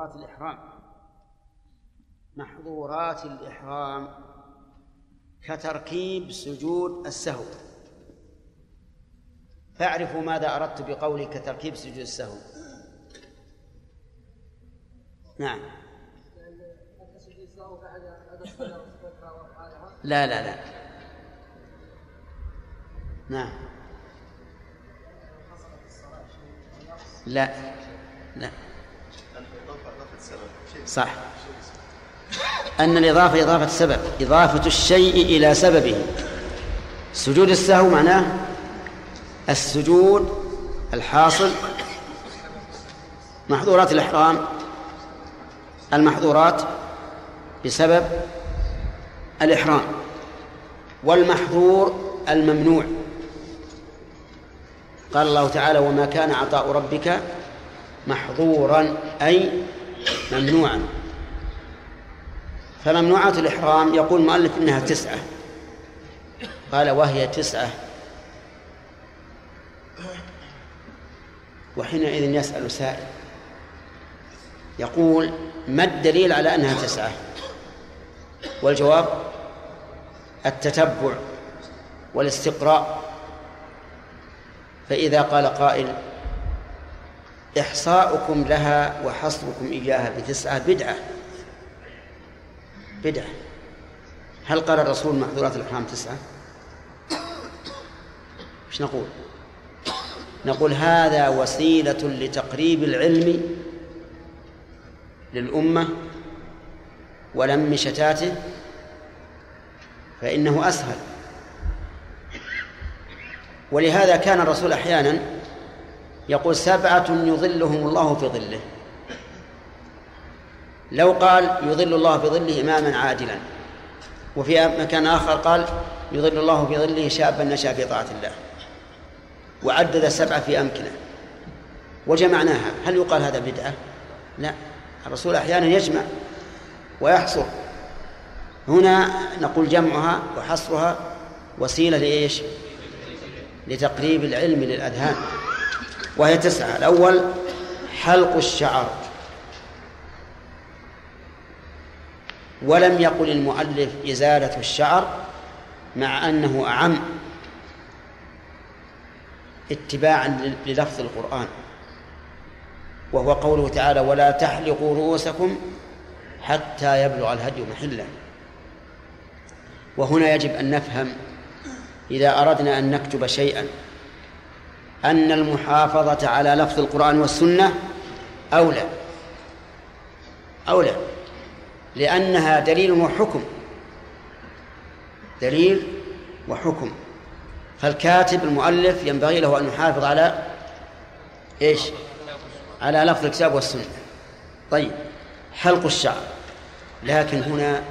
محظورات الإحرام. محظورات الإحرام كتركيب سجود السهو. فاعرفوا ماذا أردت بقولي كتركيب سجود السهو. نعم. لا لا لا. نعم. لا لا. صح. أن الإضافة إضافة سبب إضافة الشيء إلى سببه. سجود السهو معناه السجود الحاصل محظورات الإحرام المحظورات بسبب الإحرام والمحظور الممنوع. قال الله تعالى وما كان عطاء ربك محظورا. أي ممنوعا. فممنوعات الإحرام يقول المؤلف إنها تسعة. قال وهي تسعة. وحينئذ يسأل سائل. يقول ما الدليل على أنها تسعة؟ والجواب التتبع والاستقراء. فإذا قال قائل إحصاؤكم لها وحصركم إياها بتسعة بدعة بدعة هل قال الرسول محظورات الإحرام تسعة؟ إيش نقول؟ نقول هذا وسيلة لتقريب العلم للأمة ولم شتاته فإنه أسهل ولهذا كان الرسول أحيانا يقول سبعة يظلهم الله في ظله. لو قال يظل الله في ظله إماما عادلا. وفي مكان آخر قال يظل الله في ظله شابا نشأ في طاعة الله. وعدد سبعة في أمكنة. وجمعناها. هل يقال هذا بدعة؟ لا. الرسول أحيانا يجمع ويحصر. هنا نقول جمعها وحصرها وسيلة لإيش؟ لتقريب العلم للأذهان. وهي تسعة. الأول حلق الشعر. ولم يقل المؤلف إزالة الشعر مع أنه أعم اتباعا للفظ القرآن وهو قوله تعالى ولا تحلقوا رؤوسكم حتى يبلغ الهدي محله وهنا يجب أن نفهم إذا أردنا أن نكتب شيئا. أن المحافظة على لفظ القرآن والسنة أولى. أولى. لأنها دليل وحكم. دليل وحكم. فالكاتب المؤلف ينبغي له أن يحافظ على إيش؟ على لفظ الكتاب والسنة. طيب. حلق الشعر. لكن هنا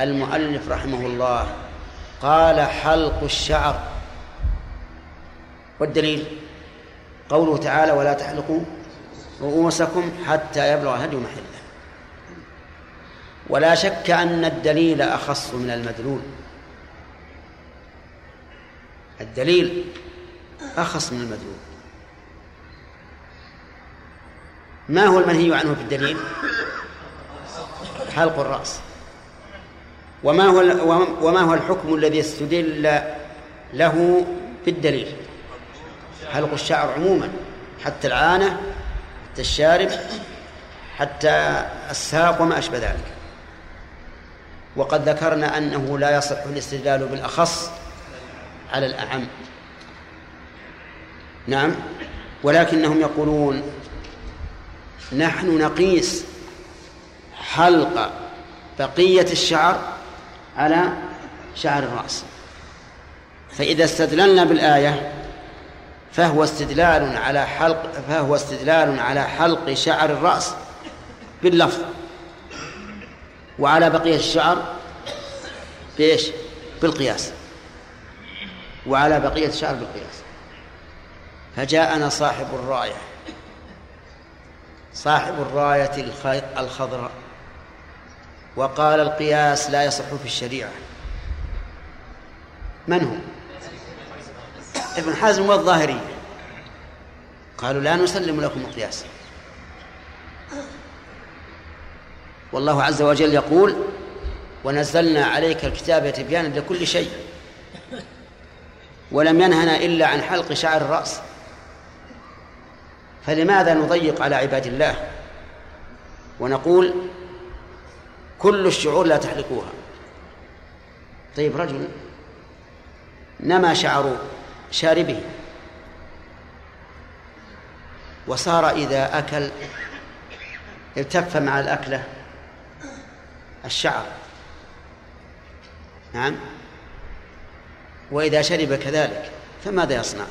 المؤلف رحمه الله قال حلق الشعر. والدليل قوله تعالى ولا تحلقوا رؤوسكم حتى يبلغ الهدي محله. ولا شك أن الدليل أخص من المدلول. الدليل أخص من المدلول. ما هو المنهي عنه في الدليل؟ حلق الرأس. وما هو وما هو الحكم الذي استدل له في الدليل؟ حلق الشعر عموما حتى العانة حتى الشارب حتى الساق وما أشبه ذلك. وقد ذكرنا أنه لا يصح الاستدلال بالأخص على الأعم. نعم. ولكنهم يقولون نحن نقيس حلق بقية الشعر على شعر الرأس. فإذا استدللنا بالآية فهو استدلال على حلق فهو استدلال على حلق شعر الرأس باللفظ. وعلى بقية الشعر بإيش؟ بالقياس. وعلى بقية الشعر بالقياس. فجاءنا صاحب الراية. صاحب الراية الخضراء. وقال القياس لا يصح في الشريعة. من هو؟ ابن حزم والظاهرية قالوا لا نسلم لكم القياس. والله عز وجل يقول ونزلنا عليك الكتاب تبيانا لكل شيء ولم ينهنا إلا عن حلق شعر الرأس. فلماذا نضيق على عباد الله؟ ونقول كل الشعور لا تحلقوها. طيب رجل نما شعر شاربه. وصار إذا أكل التف مع الأكلة الشعر. نعم. وإذا شرب كذلك فماذا يصنع؟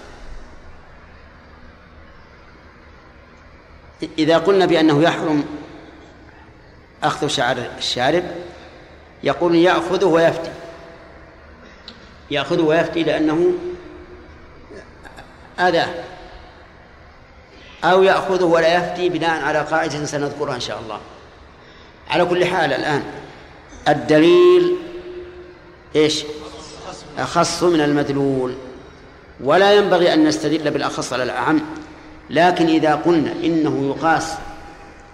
إذا قلنا بأنه يحرم أخذ شعر الشارب يقول يأخذه ويفتي. يأخذه ويفتي لأنه أذاه أو يأخذه ولا يفتي بناء على قاعدة سنذكرها إن شاء الله. على كل حال الآن الدليل إيش؟ أخص من المدلول. ولا ينبغي أن نستدل بالأخص على الأعم لكن إذا قلنا إنه يقاس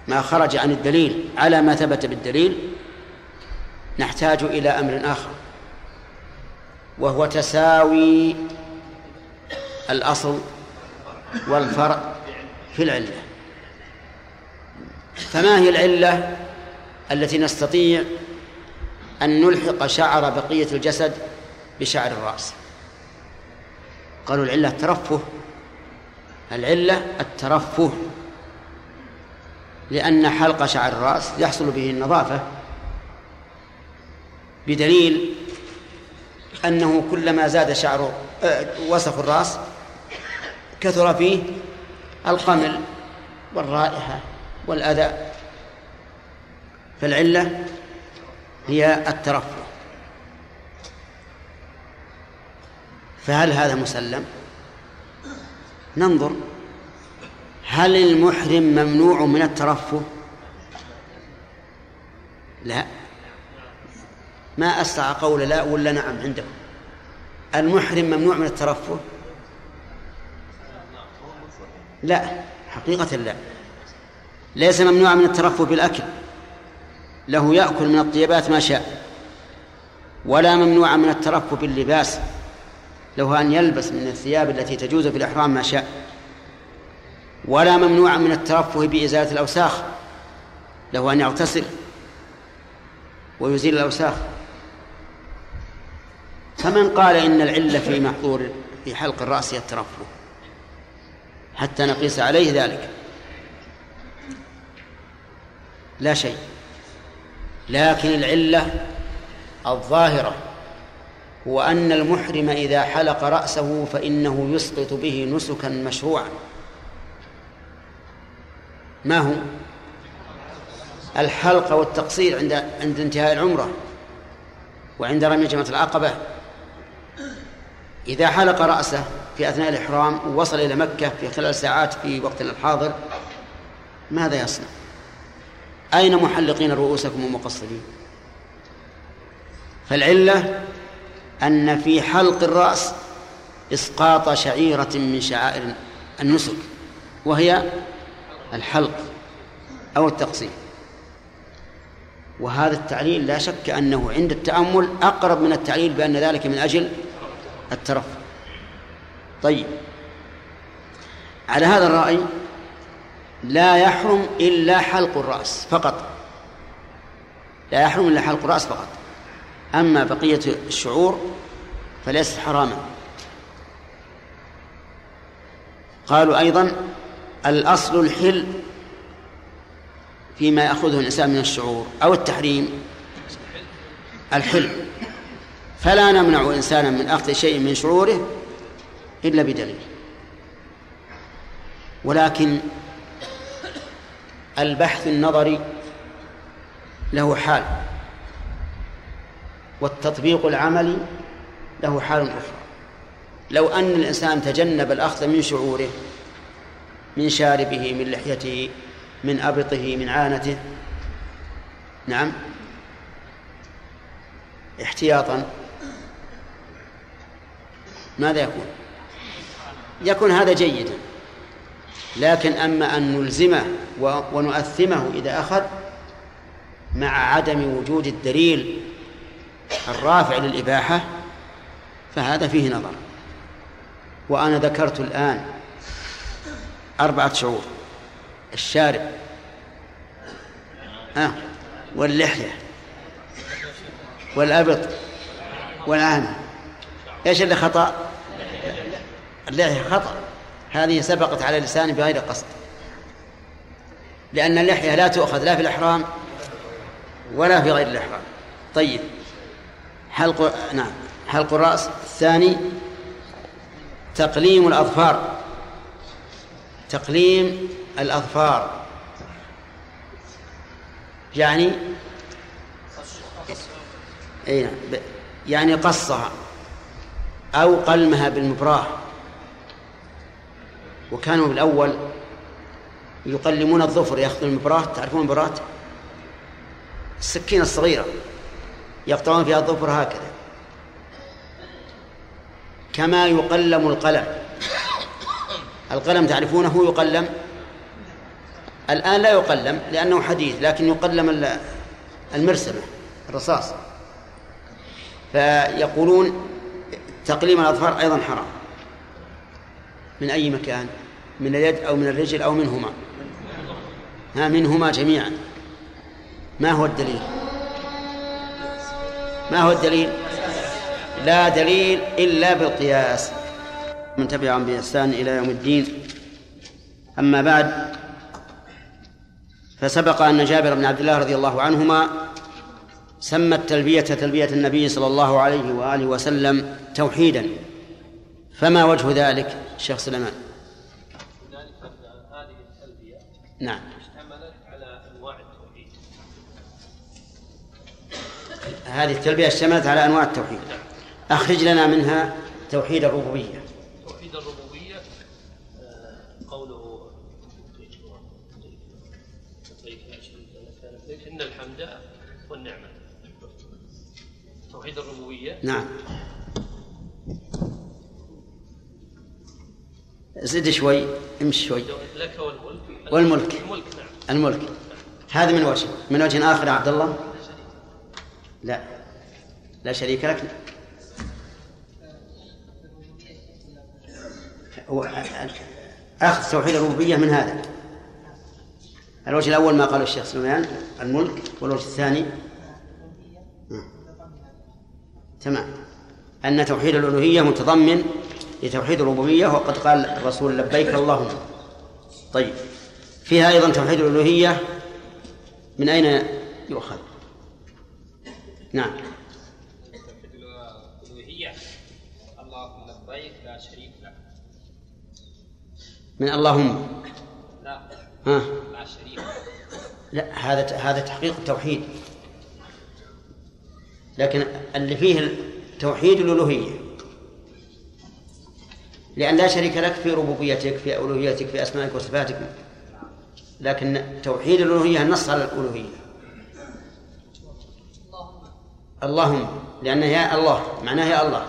ما خرج عن الدليل على ما ثبت بالدليل نحتاج إلى أمر آخر وهو تساوي الأصل والفرع في العلة. فما هي العلة التي نستطيع أن نلحق شعر بقية الجسد بشعر الرأس؟ قالوا العلة الترفه. العلة الترفه لأن حلق شعر الرأس يحصل به النظافة بدليل أنه كلما زاد شعر آه، وسخ الرأس كثر فيه القمل والرائحة والأذى. فالعلة هي الترفه. فهل هذا مسلم؟ ننظر. هل المحرم ممنوع من الترفه؟ لا. ما أسرع قول لا ولا نعم عندكم المحرم ممنوع من الترفه؟ لا حقيقة لا. ليس ممنوعا من الترفه بالأكل. له يأكل من الطيبات ما شاء. ولا ممنوعا من الترفه باللباس. له أن يلبس من الثياب التي تجوز في الإحرام ما شاء. ولا ممنوعا من الترفه بإزالة الأوساخ. له أن يغتسل ويزيل الأوساخ. فمن قال إن العلة في محظور في حلق الرأس هي الترفه؟ حتى نقيس عليه ذلك. لا شيء. لكن العلة الظاهرة هو أن المحرم إذا حلق رأسه فإنه يسقط به نسكا مشروعا. ما هو؟ الحلق والتقصير عند عند انتهاء العمرة وعند رمي جمرة العقبة. إذا حلق رأسه في أثناء الإحرام ووصل إلى مكة في خلال ساعات في وقتنا الحاضر ماذا يصنع؟ أين محلقين رؤوسكم ومقصرين؟ فالعلة أن في حلق الرأس إسقاط شعيرة من شعائر النسك وهي الحلق أو التقصير وهذا التعليل لا شك أنه عند التأمل أقرب من التعليل بأن ذلك من أجل الترفع طيب. على هذا الرأي لا يحرم إلا حلق الرأس فقط. لا يحرم إلا حلق الرأس فقط. أما بقية الشعور فليست حراما. قالوا أيضا الأصل الحل فيما يأخذه الإنسان من الشعور أو التحريم. الحل. فلا نمنع إنسانا من أخذ شيء من شعوره إلا بدليل. ولكن البحث النظري له حال والتطبيق العملي له حال أخرى. لو أن الإنسان تجنب الأخذ من شعوره من شاربه من لحيته من أبطه من عانته نعم احتياطا ماذا يكون؟ يكون هذا جيدا. لكن أما أن نلزمه ونؤثمه إذا أخذ مع عدم وجود الدليل الرافع للإباحة فهذا فيه نظر. وأنا ذكرت الآن أربعة شعور. الشارب. آه. واللحية. والأبط. والعانة إيش اللي خطأ؟ اللحية خطأ. هذه سبقت على لساني بغير قصد. لأن اللحية لا تؤخذ لا في الإحرام ولا في غير الإحرام. طيب. حلق نعم. حلق الرأس الثاني تقليم الأظفار؟ تقليم الأظفار. يعني نعم يعني قصها أو قلمها بالمبراه. وكانوا بالأول يقلمون الظفر يأخذون المبراه تعرفون المبراه السكينة الصغيرة. يقطعون فيها الظفر هكذا. كما يقلم القلم. القلم تعرفونه يقلم؟ الآن لا يقلم لأنه حديث لكن يقلم المرسمة الرصاص. فيقولون تقليم الأظفار أيضا حرام. من أي مكان؟ من اليد أو من الرجل أو منهما. ها منهما جميعا. ما هو الدليل؟ ما هو الدليل؟ لا دليل إلا بالقياس. من تبعهم بإحسان إلى يوم الدين. أما بعد فسبق أن جابر بن عبد الله رضي الله عنهما سمى التلبية تلبية النبي صلى الله عليه وآله وسلم توحيدا. فما وجه ذلك شيخ سليمان ذلك أن هذه التلبية نعم. اشتملت على أنواع التوحيد. هذه التلبية اشتملت على أنواع التوحيد. أخرج لنا منها توحيد الربوبية. توحيد الربوبية آه، قوله إن الحمد والنعمة. توحيد الربوبية. نعم. زد شوي امشي شوي. لك والملك. والملك. الملك نعم. الملك. هذا من وجه من وجه آخر يا عبد الله؟ لا. لا شريك لك. أخذ توحيد الربوبية من هذا. الوجه الأول ما قاله الشيخ سليمان الملك. والوجه الثاني؟ تمام. أن توحيد الألوهية متضمن لتوحيد الربوبية وقد قال الرسول لبيك اللهم. طيب. فيها أيضا توحيد الألوهية. من أين يؤخذ؟ نعم. الألوهية اللهم لا شريك من اللهم. لا ها؟ لا شريك لا هذا هذا تحقيق التوحيد. لكن اللي فيه توحيد الألوهية. لأن لا شريك لك في ربوبيتك في ألوهيتك في أسمائك وصفاتك. لكن توحيد الألوهية النص على الألوهية. اللهم لأن هي الله معناها يا الله.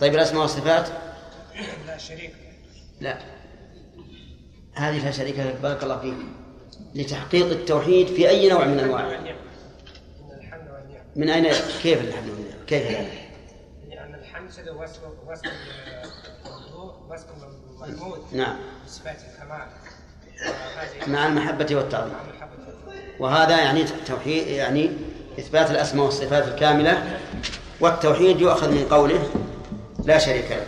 طيب الأسماء والصفات؟ لا شريك. لا. هذه لا شريك لك بارك الله فيك. لتحقيق التوحيد في أي نوع من أنواع؟ والنعم من أين؟ كيف الحمد لله كيف ذلك لأن الحمد وصف وصف الموضوع وصف نعم. بصفات الكمال. مع المحبة والتعظيم. وهذا يعني توحيد يعني إثبات الأسماء والصفات الكاملة والتوحيد يؤخذ من قوله لا شريك لك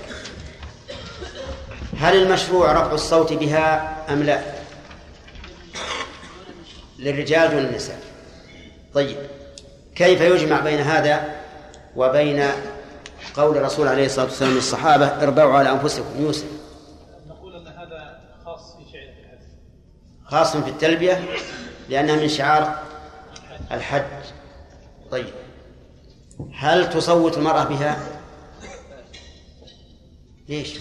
هل المشروع رفع الصوت بها أم لا؟ للرجال دون النساء. طيب كيف يجمع بين هذا وبين قول الرسول عليه الصلاة والسلام للصحابة اربعوا على أنفسكم يوسف نقول أن هذا خاص في شيء الحج خاص في التلبية لأنها من شعار الحج طيب هل تصوت المرأة بها؟ ليش؟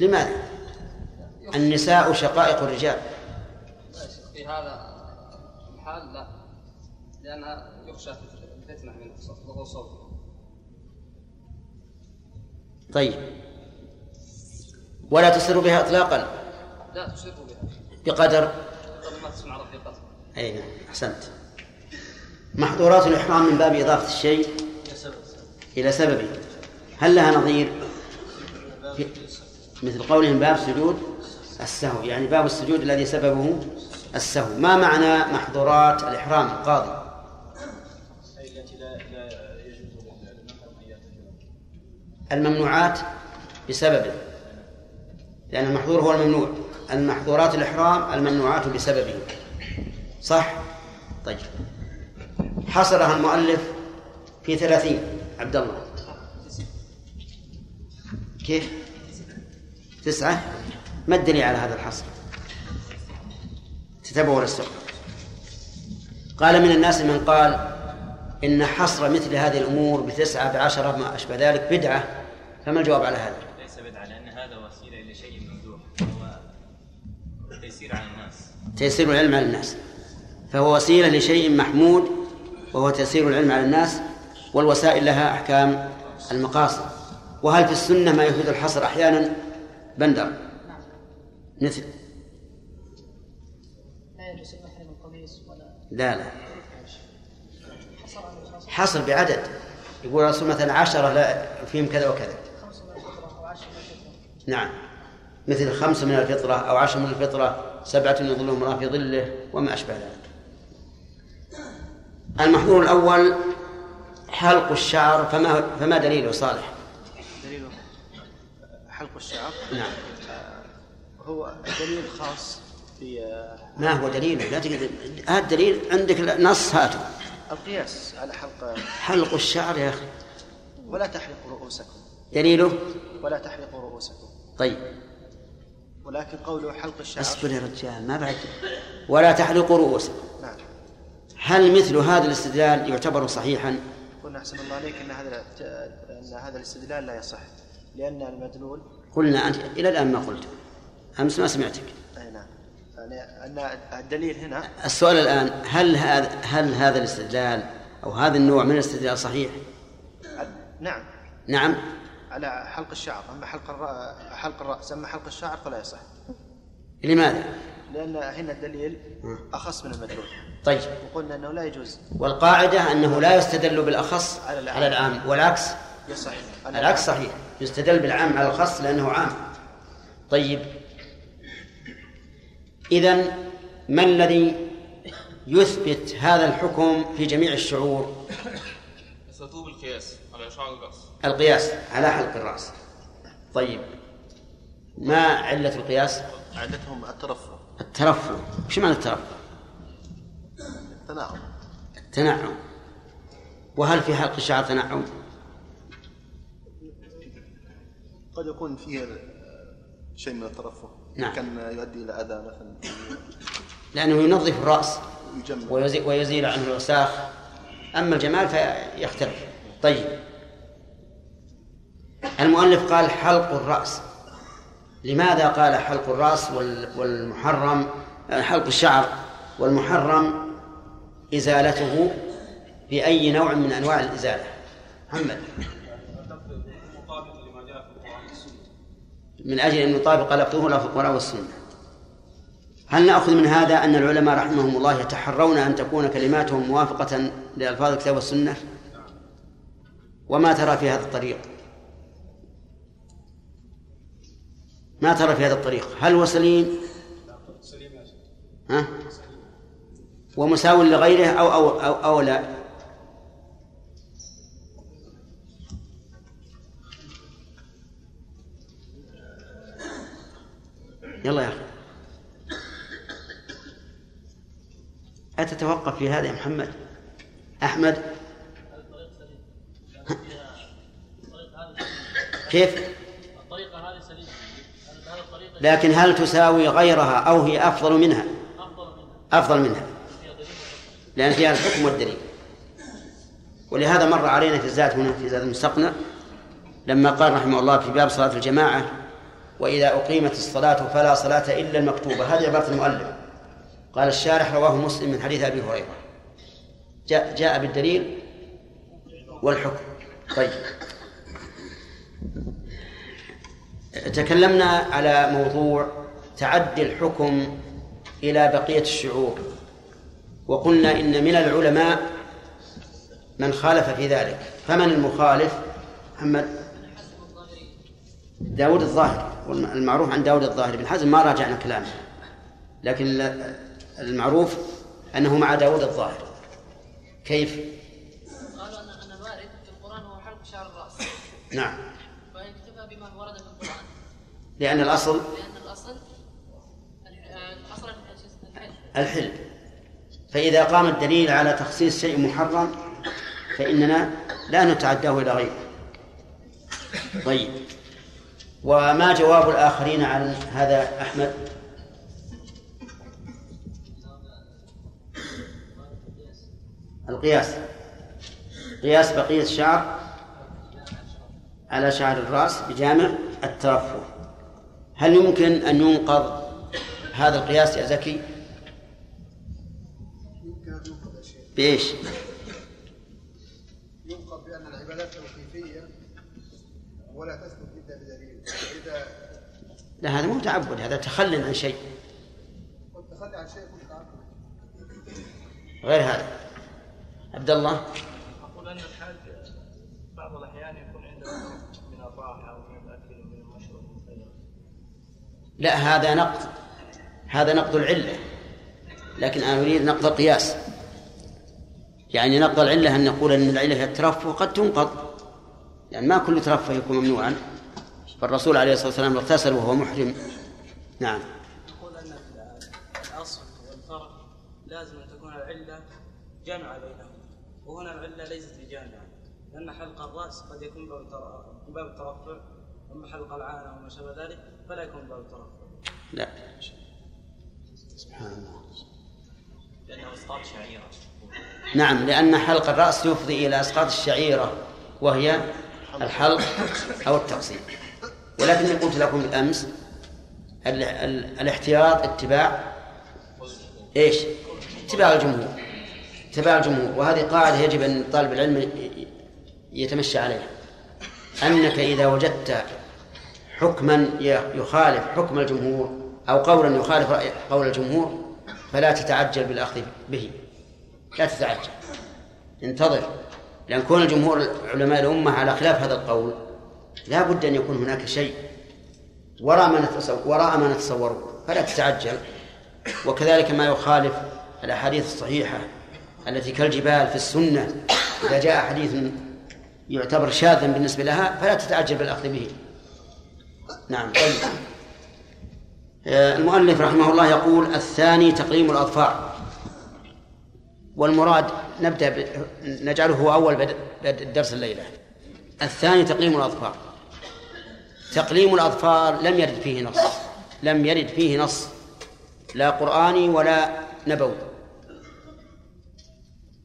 لماذا؟ النساء شقائق الرجال في هذا الحال لا لأنها يخشى الفتنة من وهو صوت طيب ولا تسر بها إطلاقا لا تسر بها بقدر. ما رفيقتها أي نعم أحسنت. محظورات الإحرام من باب إضافة الشيء إلى سببه هل لها نظير؟ مثل قولهم باب سجود السهو. يعني باب السجود الذي سببه السهو. ما معنى محظورات الإحرام القاضي؟ الممنوعات بسببه لأن المحظور هو الممنوع. المحظورات الإحرام الممنوعات بسببه صح؟ طيب حصرها المؤلف في ثلاثين عبد الله كيف؟ تسعة ما الدليل على هذا الحصر؟ تتبعوا السؤال قال من الناس من قال إن حصر مثل هذه الأمور بتسعة بعشرة ما أشبه ذلك بدعة فما الجواب على هذا؟ تيسير العلم على الناس. فهو وسيلة لشيء محمود وهو تيسير العلم على الناس والوسائل لها أحكام المقاصد. وهل في السنة ما يفيد الحصر أحيانا؟ بندر. مثل لا لا لا. حصر بعدد. يقول الرسول مثلا عشرة لا فيهم كذا وكذا. نعم. مثل خمس من الفطرة أو عشر من الفطرة. سبعة يظلهم الله في ظله وما أشبه ذلك. المحظور الأول حلق الشعر فما فما دليله صالح؟ دليله حلق الشعر؟ نعم. هو دليل خاص في آه، ما هو دليله لا تقدر هذا الدليل عندك نص هاته القياس على حلق حلق الشعر يا أخي. ولا تحلقوا رؤوسكم. دليله؟ ولا تحلقوا رؤوسكم. طيب. ولكن قوله حلق الشعر. اصبر يا رجال ما بعد. ولا تحلقوا رؤوسكم. نعم. هل مثل هذا الاستدلال يعتبر صحيحا؟ قلنا أحسن الله عليك إن هذا إن هذا الاستدلال لا يصح لأن المدلول قلنا أنت إلى الآن ما قلت. أمس ما سمعتك. أي نعم. يعني أن الدليل هنا السؤال الآن هل هذا هل هذا الاستدلال أو هذا النوع من الاستدلال صحيح؟ نعم. نعم. على حلق الشعر أما حلق. حلق الرأس أما حلق الشعر فلا يصح. لماذا؟ لأن هنا الدليل أخص من المدلول. طيب. وقلنا أنه لا يجوز. والقاعدة أنه لا يستدل بالأخص على العام. على العام والعكس. يصح العكس صحيح. يستدل بالعام على الخاص لأنه عام. طيب. إذا ما الذي يثبت هذا الحكم في جميع الشعور؟ يستطيع القياس على شعر الرأس. القياس على حلق الرأس. طيب ما علة القياس؟ عادتهم الترفه. الترفع وش معنى الترفع التناعم. التنعم وهل في حلق الشعر تنعم قد يكون فيه شيء من الترفه. نعم. كان يؤدي إلى أذى مثلا. لأنه ينظف يجمع. ويزيل, ويزيل عنه الوساخ. أما الجمال فيختلف. طيب المؤلف قال حلق الرأس. لماذا قال حلق الرأس وال- والمحرم حلق الشعر؟ والمحرم إزالته بأي نوع من أنواع الإزالة؟ محمد. القرآن من أجل أن يطابق لفظه ولا والسنة. هل نأخذ من هذا أن العلماء رحمهم الله يتحرون أن تكون كلماتهم موافقة لألفاظ الكتاب والسنة؟ وما ترى في هذا الطريق؟ ما ترى في هذا الطريق؟ هل هو سليم؟ ها؟ ومساو لغيره أو أو أو, أو لا؟ يلا يا أخي. أتتوقف في هذا يا محمد؟ أحمد؟ كيف؟ لكن هل تساوي غيرها أو هي أفضل منها؟ أفضل منها. لأن فيها الحكم والدليل. ولهذا مر علينا في الزاد هنا في زاد المستقنع لما قال رحمه الله في باب صلاة الجماعة وإذا أقيمت الصلاة فلا صلاة إلا المكتوبة. هذه عبارة المؤلف. قال الشارح رواه مسلم من حديث أبي هريرة. جاء, جاء بالدليل والحكم. طيب. تكلمنا على موضوع تعدي الحكم إلى بقية الشعور وقلنا إن من العلماء من خالف في ذلك. فمن المخالف؟ محمد داود الظاهر المعروف عن داود الظاهر بن حزم ما راجعنا كلامه. لكن المعروف أنه مع داود الظاهر كيف؟ قالوا ان الوارد في القرآن هو حلق شعر الرأس. نعم فيكتفى بما ورد في القران لأن الأصل الأصل الحل. الحل. فإذا قام الدليل على تخصيص شيء محرم فإننا لا نتعداه إلى غيره. طيب. وما جواب الآخرين عن هذا أحمد؟ القياس. قياس بقية الشعر على شعر الرأس بجامع الترفه. هل يمكن أن ينقض هذا القياس يا زكي؟ بإيش؟ ينقض بأن العبادات توقيفية ولا تثبت إلا بدليل. إذا لا هذا مو تعبد هذا تخل عن شيء. كنت تخلي عن شيء غير هذا. عبد الله أقول أن الحاج بعض الأحيان يكون عنده من الراحة أو من الأكل ومن المشروب وغيره. لا هذا نقض هذا نقض العلة. لكن أنا أريد نقض القياس. يعني نقض العلة أن نقول أن العلة هي الترفه قد تنقض. يعني ما كل ترفه يكون ممنوعا. فالرسول عليه الصلاة والسلام اغتسل وهو محرم. نعم. نقول أن الأصل والفرع لازم أن تكون العلة جامعه بينهما وهنا العلة ليست بجامعة. لأن حلق الرأس قد يكون من باب الترفع. اما حلق العانه وما شابه ذلك فلا يكون باب الترفع لا. سبحان الله. لأنه إسقاط شعيرة. نعم لأن حلق الرأس يفضي إلى إسقاط الشعيرة وهي الحلق أو التقصير ولكني قلت لكم بالأمس ال- ال- الاحتياط اتباع. إيش؟ اتباع الجمهور. اتباع الجمهور. وهذه قاعدة يجب أن طالب العلم يتمشى عليها. أنك إذا وجدت حكما يخالف حكم الجمهور أو قولا يخالف رأي قول الجمهور فلا تتعجل بالأخذ به. لا تتعجل. انتظر. لأن كون الجمهور علماء الأمة على خلاف هذا القول لا بد أن يكون هناك شيء. وراء ما وراء ما نتصوره. فلا تتعجل. وكذلك ما يخالف الأحاديث الصحيحة التي كالجبال في السنة. إذا جاء حديث يعتبر شاذا بالنسبة لها فلا تتعجل بالأخذ به. نعم طيب. آه، المؤلف رحمه الله يقول الثاني تقليم الأظفار. والمراد نبدأ ب... نجعله هو أول بد... بد... درس الليلة. الثاني تقليم الأظفار. تقليم الأظفار لم يرد فيه نص. لم يرد فيه نص. لا قرآني ولا نبوي.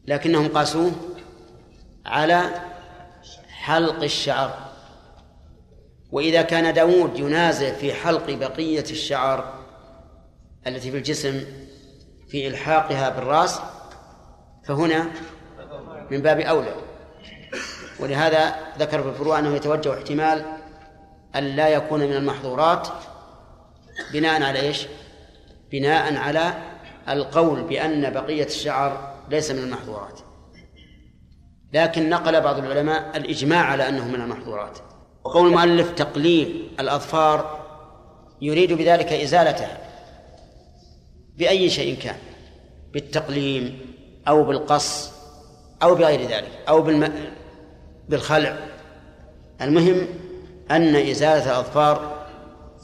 لكنهم قاسوه على حلق الشعر. وإذا كان داود ينازع في حلق بقية الشعر التي في الجسم في إلحاقها بالرأس فهنا من باب أولى. ولهذا ذكر في الفروع أنه يتوجه احتمال أن لا يكون من المحظورات بناء على إيش؟ بناء على القول بأن بقية الشعر ليس من المحظورات. لكن نقل بعض العلماء الإجماع على أنه من المحظورات. وقول المؤلف تقليل الأظفار يريد بذلك إزالتها بأي شيء كان بالتقليم أو بالقص أو بغير ذلك أو بالم... بالخلع. المهم أن إزالة الأظفار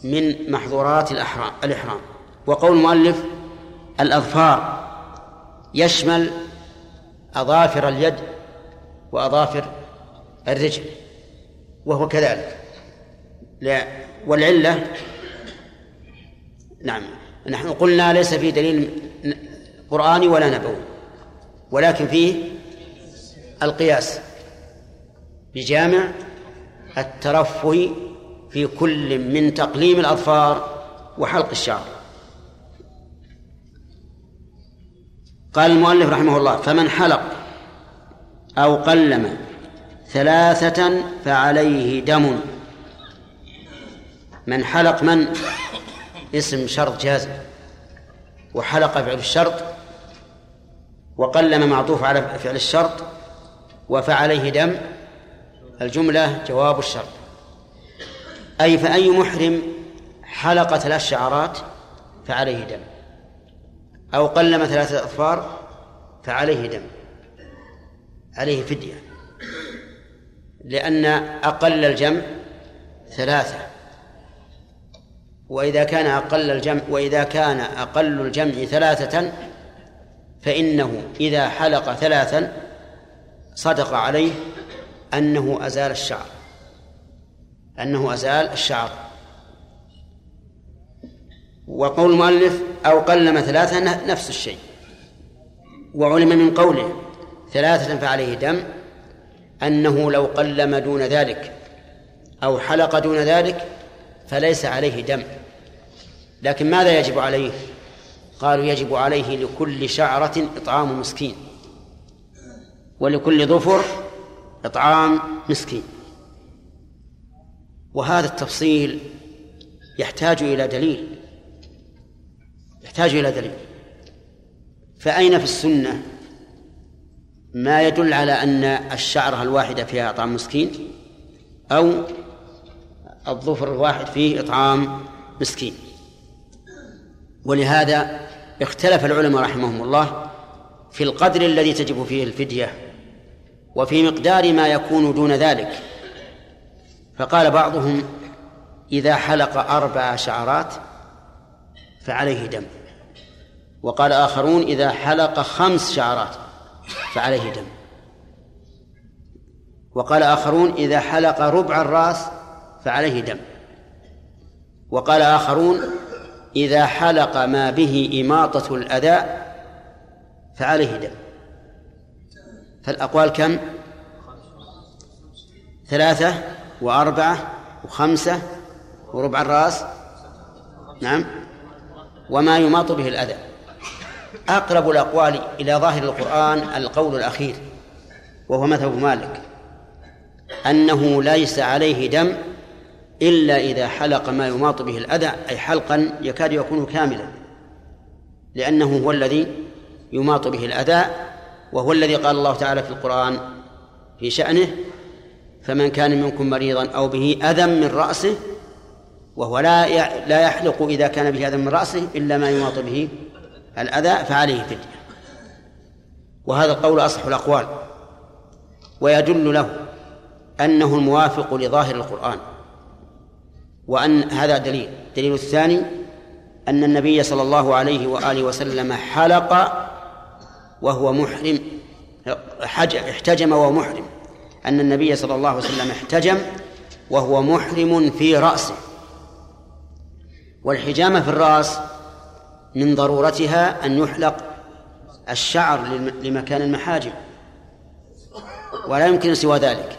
من محظورات الأحرام الإحرام. وقول المؤلف الأظفار يشمل أظافر اليد وأظافر الرجل. وهو كذلك. لا والعلة نعم نحن قلنا ليس في دليل قرآني ولا نبوي ولكن فيه القياس بجامع الترفه في كل من تقليم الأظفار وحلق الشعر. قال المؤلف رحمه الله فمن حلق أو قلم ثلاثة فعليه دم. من حلق من؟ اسم شرط جازم وحلق فعل الشرط. وقلم معطوف على فعل الشرط. وفعليه دم. الجملة جواب الشرط. أي فأي محرم حلق ثلاث شعرات فعليه دم. أو قلم ثلاثة أظفار فعليه دم. عليه فدية. لأن أقل الجمع ثلاثة. وإذا كان أقل الجمع وإذا كان أقل الجمع ثلاثة فإنه إذا حلق ثلاثا صدق عليه أنه أزال الشعر. أنه أزال الشعر. وقول المؤلف أو قلم ثلاثة نفس الشيء. وعلم من قوله ثلاثة فعليه دم أنه لو قلم دون ذلك أو حلق دون ذلك فليس عليه دم. لكن ماذا يجب عليه؟ قالوا يجب عليه لكل شعرة إطعام مسكين. ولكل ظفر إطعام مسكين. وهذا التفصيل يحتاج إلى دليل. يحتاج إلى دليل. فأين في السنة ما يدل على أن الشعرة الواحدة فيها إطعام مسكين أو الظفر الواحد فيه إطعام مسكين. ولهذا اختلف العلماء رحمهم الله في القدر الذي تجب فيه الفدية وفي مقدار ما يكون دون ذلك. فقال بعضهم إذا حلق أربع شعرات فعليه دم. وقال آخرون إذا حلق خمس شعرات فعليه دم. وقال آخرون إذا حلق ربع الرأس فعليه دم. وقال آخرون إذا حلق ما به إماطة الأذى فعليه دم. فالأقوال كم؟ ثلاثة وأربعة وخمسة وربع الرأس. نعم. وما يماط به الأذى أقرب الأقوال إلى ظاهر القرآن القول الأخير وهو مذهب مالك أنه ليس عليه دم إلا إذا حلق ما يماط به الأذى أي حلقا يكاد يكون كاملا لأنه هو الذي يماط به الأذى وهو الذي قال الله تعالى في القرآن في شأنه فمن كان منكم مريضا أو به أذى من رأسه وهو لا لا يحلق إذا كان به أذى من رأسه إلا ما يماط به الأذى فعليه فدية. وهذا القول أصح الأقوال. ويدل له أنه الموافق لظاهر القرآن. وأن هذا دليل. الدليل الثاني أن النبي صلى الله عليه وآله وسلم حلق وهو محرم. احتجم وهو محرم. أن النبي صلى الله عليه وسلم احتجم وهو محرم في رأسه. والحجامة في الرأس من ضرورتها أن يحلق الشعر لمكان المحاجم. ولا يمكن سوى ذلك.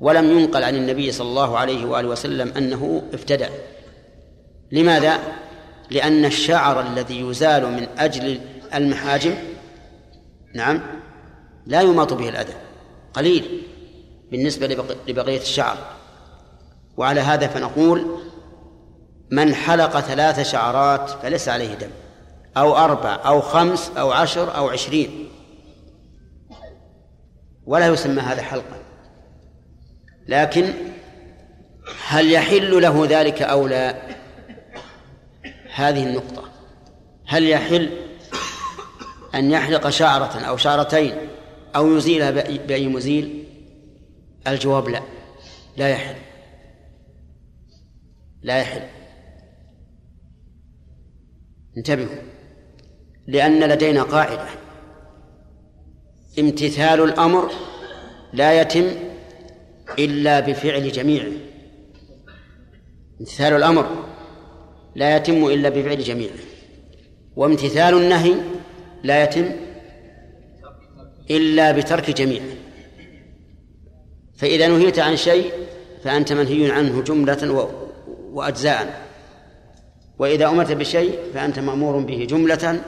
ولم ينقل عن النبي صلى الله عليه وآله وسلم أنه افتدى. لماذا؟ لأن الشعر الذي يزال من أجل المحاجم نعم لا يماط به الأذى. قليل بالنسبة لبقية الشعر. وعلى هذا فنقول من حلق ثلاث شعرات فليس عليه دم أو أربع أو خمس أو عشر أو عشرين. ولا يسمى هذا حلقا. لكن هل يحل له ذلك أو لا؟ هذه النقطة. هل يحل أن يحلق شعرة أو شعرتين أو يزيلها بأي مزيل؟ الجواب لا. لا يحل. لا يحل. انتبهوا لأن لدينا قاعدة. امتثال الأمر لا يتم إلا بفعل جميعه امتثال الأمر لا يتم إلا بفعل جميعه وامتثال النهي لا يتم إلا بترك جميعه فإذا نهيت عن شيء فأنت منهي عنه جملة وأجزاء. وإذا أمرت بشيء فأنت مأمور به جملة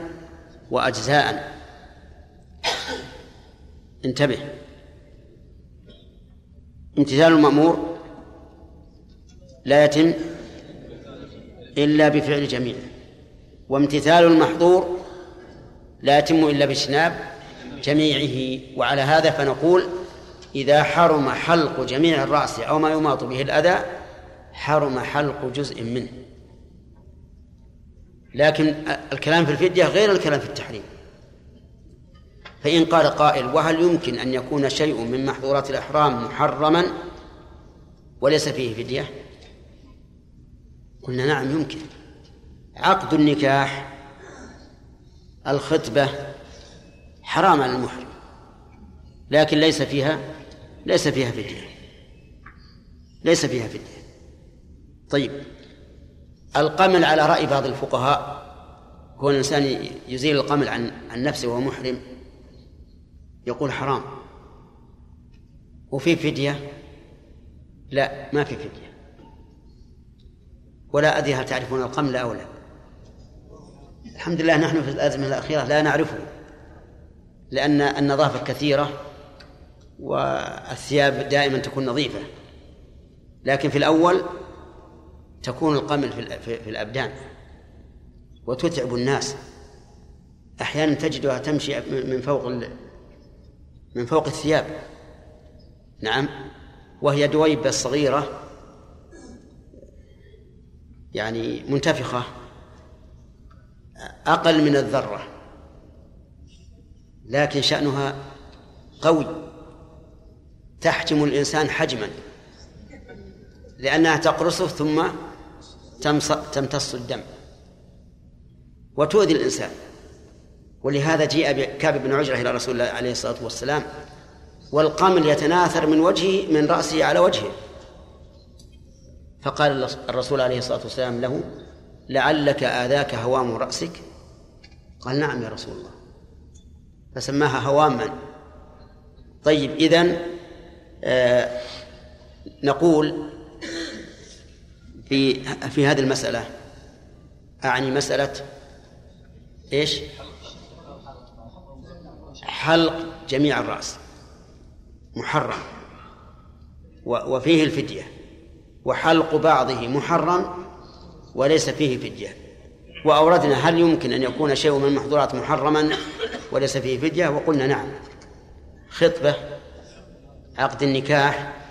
وأجزاء. انتبه. امتثال المأمور لا يتم إلا بفعل جميع وامتثال المحظور لا يتم إلا باجتناب جميعه. وعلى هذا فنقول إذا حرم حلق جميع الرأس أو ما يماط به الأذى حرم حلق جزء منه. لكن الكلام في الفدية غير الكلام في التحريم. فإن قال قائل وهل يمكن أن يكون شيء من محظورات الإحرام محرما وليس فيه فدية؟ قلنا نعم يمكن. عقد النكاح الخطبة حرام على المحرم لكن ليس فيها ليس فيها فدية. ليس فيها فدية. طيب. القمل على رأي بعض الفقهاء. هو الإنسان يزيل القمل عن عن نفسه وهو محرم يقول حرام. وفي فدية؟ لا ما في فدية. ولا أدري هل تعرفون القمل أو لا. الحمد لله نحن في الأزمة الأخيرة لا نعرفه لأن النظافة كثيرة والثياب دائما تكون نظيفة. لكن في الأول تكون القمل في, الأبدان وتتعب الناس. أحيانا تجدها تمشي من فوق من فوق الثياب. نعم. وهي دويبة صغيرة. يعني منتفخة. أقل من الذرة. لكن شأنها قوي. تحجم الإنسان حجما. لأنها تقرصه ثم تمتص الدم. وتؤذي الإنسان. ولهذا جيء بكعب بن عجرة إلى رسول الله عليه الصلاة والسلام والقمل يتناثر من وجهه من رأسه على وجهه. فقال الرسول عليه الصلاة والسلام له لعلك آذاك هوام رأسك؟ قال نعم يا رسول الله. فسماها هواما. طيب إذن آه نقول في في هذه المسألة. أعني مسألة إيش؟ حلق جميع الرأس. محرم. وفيه الفدية. وحلق بعضه محرم وليس فيه فدية. وأوردنا هل يمكن أن يكون شيء من المحظورات محرما وليس فيه فدية؟ وقلنا نعم. خطبة عقد النكاح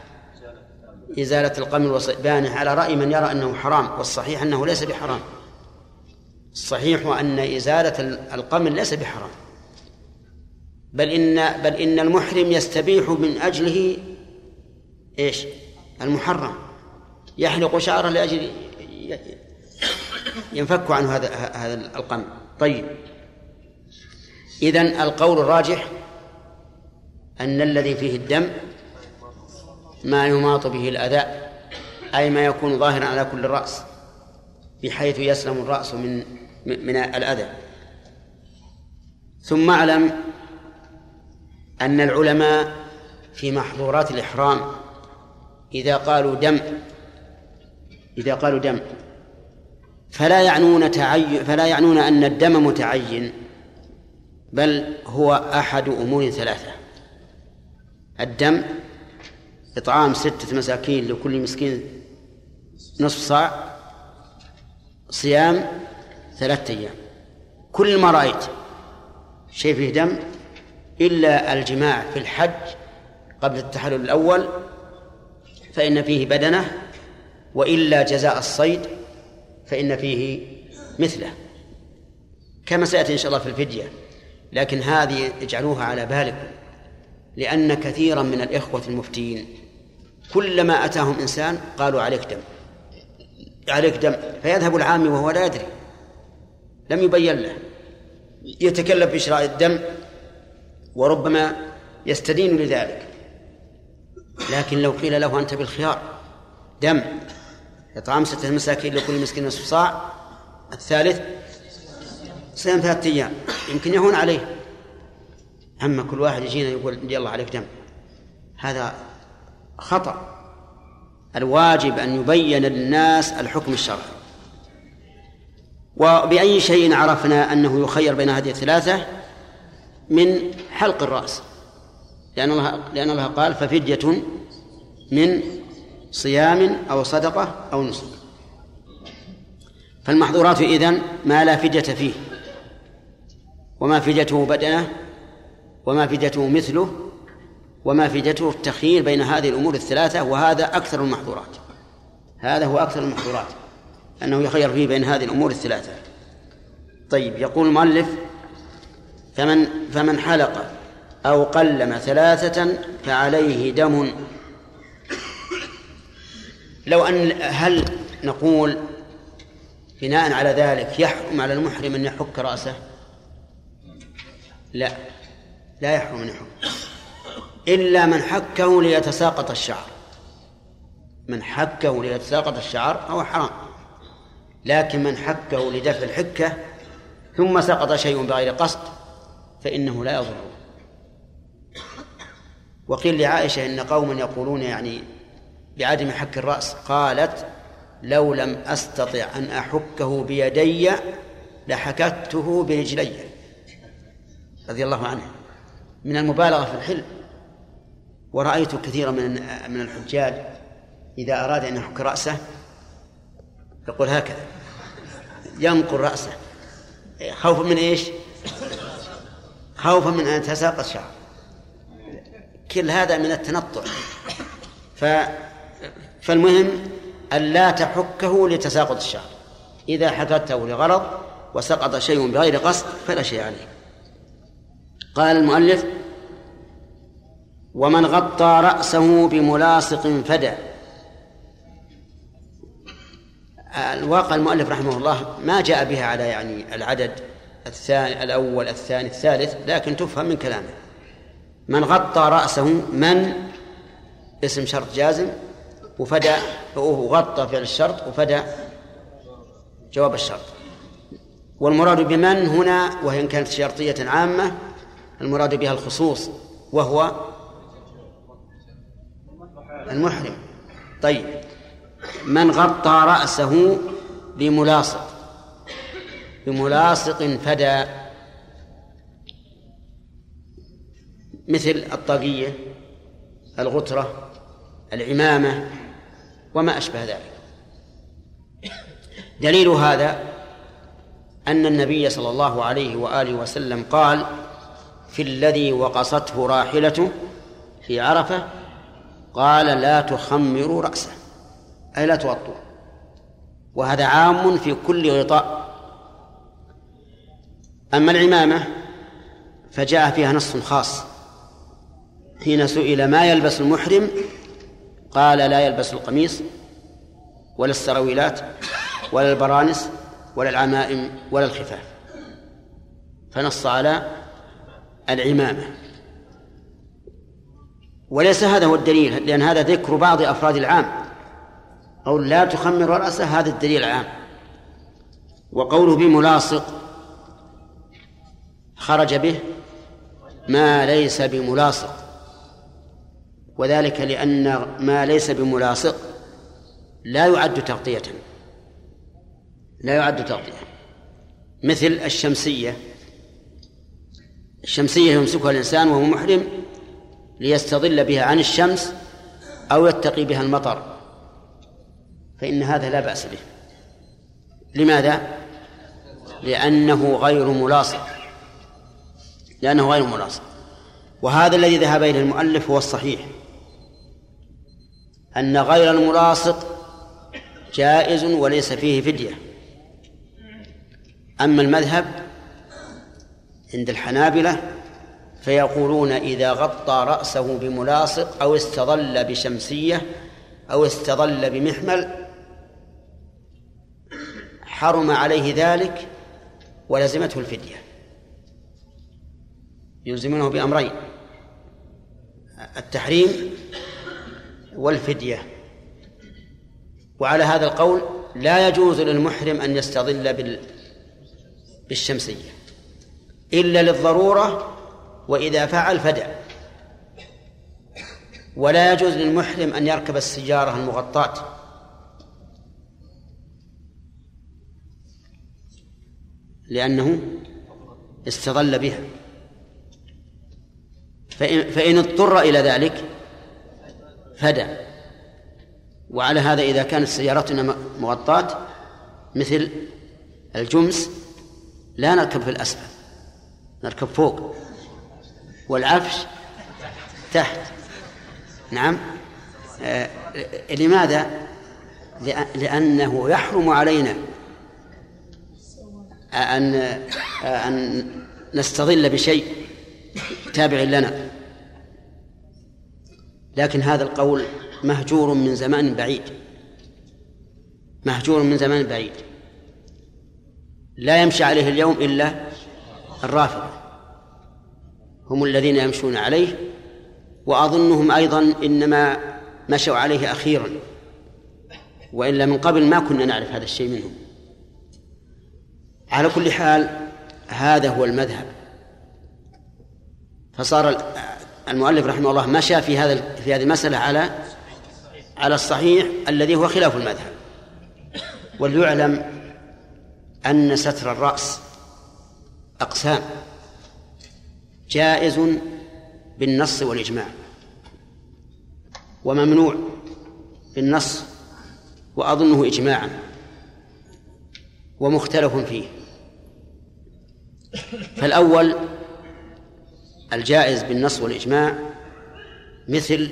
إزالة القمل وصبانه على رأي من يرى أنه حرام والصحيح أنه ليس بحرام. الصحيح أن إزالة القمل ليس بحرام. بل إن بل إن المحرم يستبيح من أجله إيش؟ المحرم. يحلق شعره لأجل ينفك عنه هذا هذا القمل. طيب. إذن القول الراجح أن الذي فيه الدم ما يماط به الأذى أي ما يكون ظاهرا على كل الرأس بحيث يسلم الرأس من من الأذى. ثم اعلم أن العلماء في محظورات الإحرام إذا قالوا دم إذا قالوا دم فلا يعنون تعين فلا يعنون أن الدم متعين بل هو أحد أمور ثلاثة. الدم إطعام ستة مساكين لكل مسكين نصف صاع صيام ثلاثة أيام. كل ما رأيت شيء فيه دم إلا الجماع في الحج قبل التحلل الأول فإن فيه بدنة وإلا جزاء الصيد فإن فيه مثله. كما سيأتي إن شاء الله في الفدية. لكن هذه اجعلوها على بالكم لأن كثيرا من الإخوة المفتين كلما أتاهم إنسان قالوا عليك دم. عليك دم. فيذهب العامي وهو لا يدري. لم يبين له. يتكلف بإشراء الدم وربما يستدين لذلك. لكن لو قيل له أنت بالخيار. دم. إطعام ستة مساكين لكل مسكين نصف صاع. الثالث صيام ثلاثة أيام. يمكن يهون عليه. أما كل واحد يجينا يقول يلا عليك دم. هذا خطأ. الواجب أن يبين للناس الحكم الشرعي. وبأي شيء عرفنا أنه يخير بين هذه الثلاثة؟ من حلق الرأس. لأن الله لأن الله قال ففدية من صيام أو صدقة أو نسك. فالمحظورات إذن ما لا فدية فيه. وما فديته بدنه وما فديته مثله وما فديته التخيير بين هذه الأمور الثلاثة وهذا أكثر المحظورات. هذا هو أكثر المحظورات أنه يخير فيه بين هذه الأمور الثلاثة. طيب يقول المؤلف فمن فمن حلق أو قلم ثلاثة فعليه دم. لو أن هل نقول بناء على ذلك يحرم على المحرم أن يحك رأسه؟ لا لا يحرم أن يحك. إلا من حكه ليتساقط الشعر. من حكه ليتساقط الشعر هو حرام. لكن من حكه لدفع الحكة ثم سقط شيء بغير قصد فإنه لا يضره. وقيل لعائشة إن قوما يقولون يعني بعدم حك الرأس قالت لو لم أستطع أن أحكه بيدي لحكته برجلي. رضي الله عنه. من المبالغة في الحلم. ورأيت كثيرا من من الحجاج إذا أراد أن يحك رأسه يقول هكذا ينقل رأسه. خوفا من إيش؟ خوفا من أن يتساقط شعر كل هذا من التنطع. ف فالمهم أن لا تحكه لتساقط الشعر. إذا حكته لغرض وسقط شيء بغير قصد فلا شيء عليه. قال المؤلف ومن غطى رأسه بملاصق فدى. الواقع المؤلف رحمه الله ما جاء بها على يعني العدد الثاني الأول الثاني الثالث لكن تفهم من كلامه. من غطى رأسه من؟ اسم شرط جازم. وفدى وغطى فعل الشرط وفدى جواب الشرط. والمراد بمن هنا؟ وإن كانت شرطية عامة المراد بها الخصوص وهو المحرم. طيب من غطى رأسه بملاصق. بملاصق فدى. مثل الطاقية الغترة العمامة وما أشبه ذلك. دليل هذا أن النبي صلى الله عليه وآله وسلم قال في الذي وقصته راحلته في عرفة قال لا تخمروا رأسه. أي لا تغطوا وهذا عام في كل غطاء. أما العمامة فجاء فيها نص خاص. حين سئل ما يلبس المحرم قال لا يلبس القميص ولا السراويلات ولا البرانس ولا العمائم ولا الخفاف. فنص على العمامة. وليس هذا هو الدليل لأن هذا ذكر بعض أفراد العام. أو لا تخمر رأسه هذا الدليل العام. وقوله بملاصق خرج به ما ليس بملاصق. وذلك لأن ما ليس بملاصق لا يعد تغطية. لا يعد تغطية. مثل الشمسية. الشمسية يمسكها الإنسان وهو محرم ليستظل بها عن الشمس أو يتقي بها المطر. فإن هذا لا بأس به. لماذا؟ لأنه غير ملاصق. لأنه غير ملاصق. وهذا الذي ذهب إليه المؤلف هو الصحيح. أن غير الملاصق جائز وليس فيه فدية. أما المذهب عند الحنابلة فيقولون إذا غطى رأسه بملاصق أو استظل بشمسية أو استظل بمحمل حرم عليه ذلك ولزمته الفدية. يلزمونه بأمرين التحريم والفدية. وعلى هذا القول لا يجوز للمحرم أن يستظل بالشمسية إلا للضرورة وإذا فعل فدع. ولا يجوز للمحرم أن يركب السيارة المغطاة. لأنه استظل بها. فإن, فإن اضطر إلى ذلك فدى وعلى هذا إذا كانت سيارتنا مغطاة مثل الجمس لا نركب في الأسفل نركب فوق. والعفش تحت. نعم. آه لماذا؟ لأ- لأنه يحرم علينا. أن أن نستظل بشيء تابع لنا. لكن هذا القول مهجور من زمان بعيد. مهجور من زمان بعيد. لا يمشي عليه اليوم إلا الرافضة. هم الذين يمشون عليه وأظنهم أيضا إنما مشوا عليه أخيرا وإلا من قبل ما كنا نعرف هذا الشيء منهم. على كل حال هذا هو المذهب. فصار المؤلف رحمه الله مشى في هذا في هذه المسألة على على الصحيح الذي هو خلاف المذهب. وليعلم أن ستر الرأس أقسام. جائز بالنص والإجماع وممنوع بالنص وأظنه إجماعا ومختلف فيه. فالأول الجائز بالنص والإجماع مثل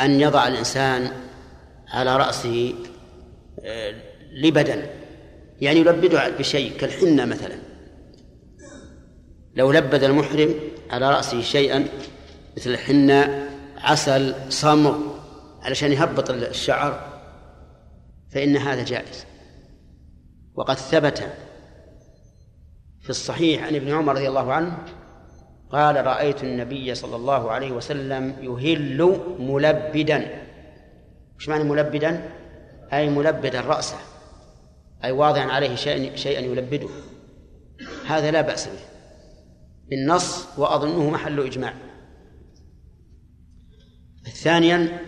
أن يضع الإنسان على رأسه آه، لبدا يعني يلبده بشيء كالحنة مثلا. لو لبد المحرم على رأسه شيئا مثل الحنة عسل صمغ علشان يهبط الشعر فإن هذا جائز. وقد ثبت في الصحيح عن ابن عمر رضي الله عنه قال رأيت النبي صلى الله عليه وسلم يهل ملبدا. إيش معنى ملبدا؟ أي ملبدا رأسه أي واضعا عليه شيئا شيئا يلبده. هذا لا بأس به. بالنص وأظنه محل إجماع. ثانيا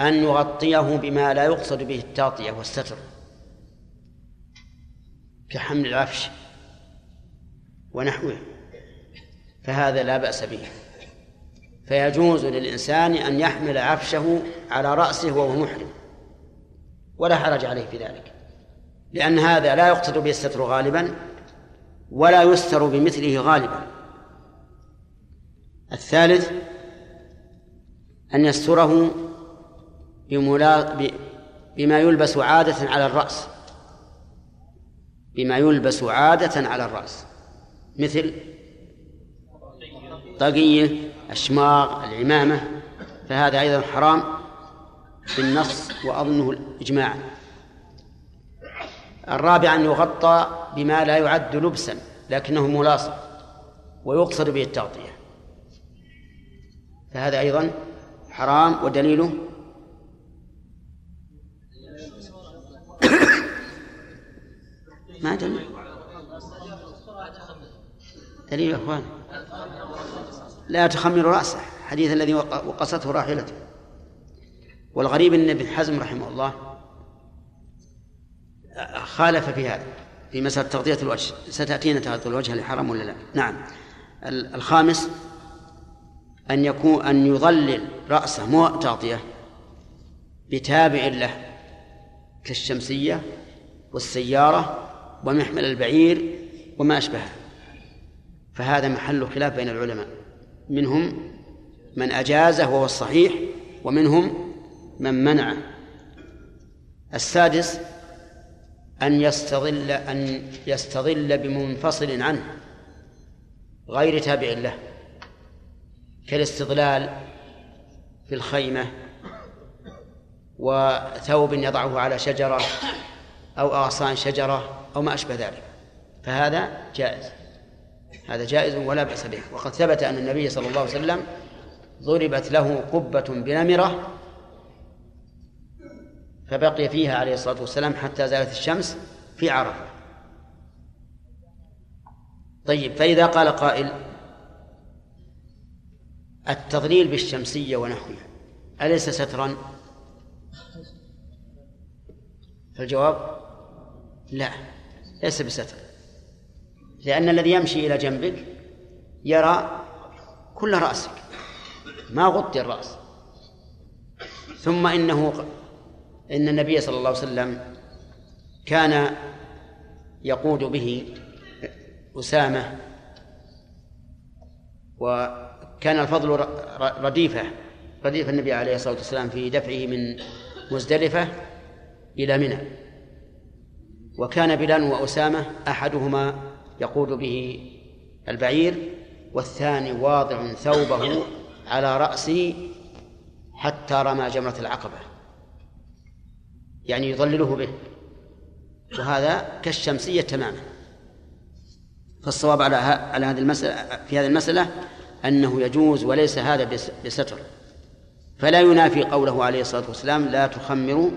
أن يغطيه بما لا يقصد به التغطية والستر كحمل العفش ونحوه فهذا لا بأس به. فيجوز للإنسان أن يحمل عفشه على رأسه وهو محرم ولا حرج عليه في ذلك لأن هذا لا يقصد به الستر غالبا. ولا يستر بمثله غالبا. الثالث أن يستره. بما يلبس عادة على الرأس. بما يلبس عادة على الرأس. مثل طاقية الشماغ العمامة. فهذا أيضا حرام بالنص وأظنه إجماعا الرابع أن يغطى بما لا يعد لبسا لكنه ملاصق ويقصد به التغطية. فهذا أيضا حرام ودليله. ما دليل؟ دليل يا إخوان. لا تخمر رأسه حديث الذي وقصته راحلته. والغريب إن ابن حزم رحمه الله خالف في هذا في مسألة تغطية الوجه. ستأتينا تغطية الوجه هل حرام ولا لا؟ نعم. الخامس أن يكون أن يظلل رأسه مو تغطية بتابع له كالشمسية والسيارة ومحمل البعير وما أشبهه. فهذا محل خلاف بين العلماء. منهم من أجازه وهو الصحيح ومنهم من منعه. السادس أن يستظل أن يستظل بمنفصل عنه غير تابع له كالاستظلال في الخيمة وثوب يضعه على شجرة أو أغصان شجرة أو ما أشبه ذلك. فهذا جائز. هذا جائز ولا بأس به. وقد ثبت أن النبي صلى الله عليه وسلم ضربت له قبة بنمرة فبقي فيها عليه الصلاة والسلام حتى زالت الشمس في عرفة. طيب فإذا قال قائل التضليل بالشمسية ونحوها أليس سترا؟ فالجواب لا ليس بستر. لأن الذي يمشي إلى جنبك يرى كل رأسك ما غطي الرأس. ثم إنه إن النبي صلى الله عليه وسلم كان يقود به أسامة وكان الفضل رديفة رديف النبي عليه الصلاة والسلام في دفعه من مزدلفة إلى منى. وكان بلال وأسامة أحدهما يقود به البعير والثاني واضع ثوبه على رأسه حتى رمى جمرة العقبة. يعني يظلله به. وهذا كالشمسية تماما. فالصواب على على هذه المسألة في هذه المسألة أنه يجوز وليس هذا بس- بستر. فلا ينافي قوله عليه الصلاة والسلام لا تخمروا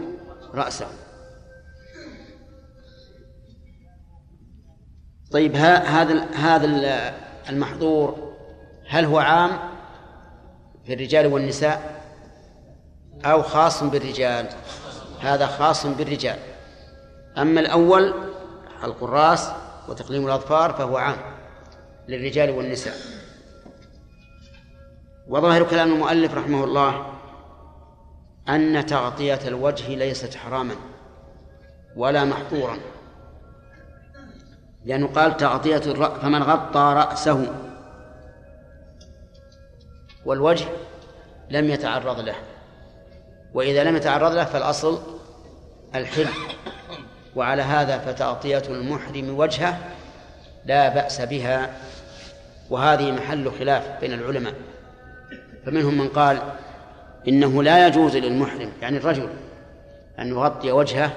رأسه. طيب هذا هذا ال- المحظور. هل هو عام في الرجال والنساء؟ أو خاص بالرجال؟ هذا خاص بالرجال. أما الأول حلق الرأس وتقليم الأظفار فهو عام للرجال والنساء. وظاهر كلام المؤلف رحمه الله أن تغطية الوجه ليست حراما ولا محظورا. لأنه قال تغطية الرأس فمن غطى رأسه والوجه لم يتعرض له. وإذا لم يتعرض له فالأصل الحل وعلى هذا فتغطية المحرم وجهه لا بأس بها وهذه محل خلاف بين العلماء. فمنهم من قال إنه لا يجوز للمحرم يعني الرجل أن يغطي وجهه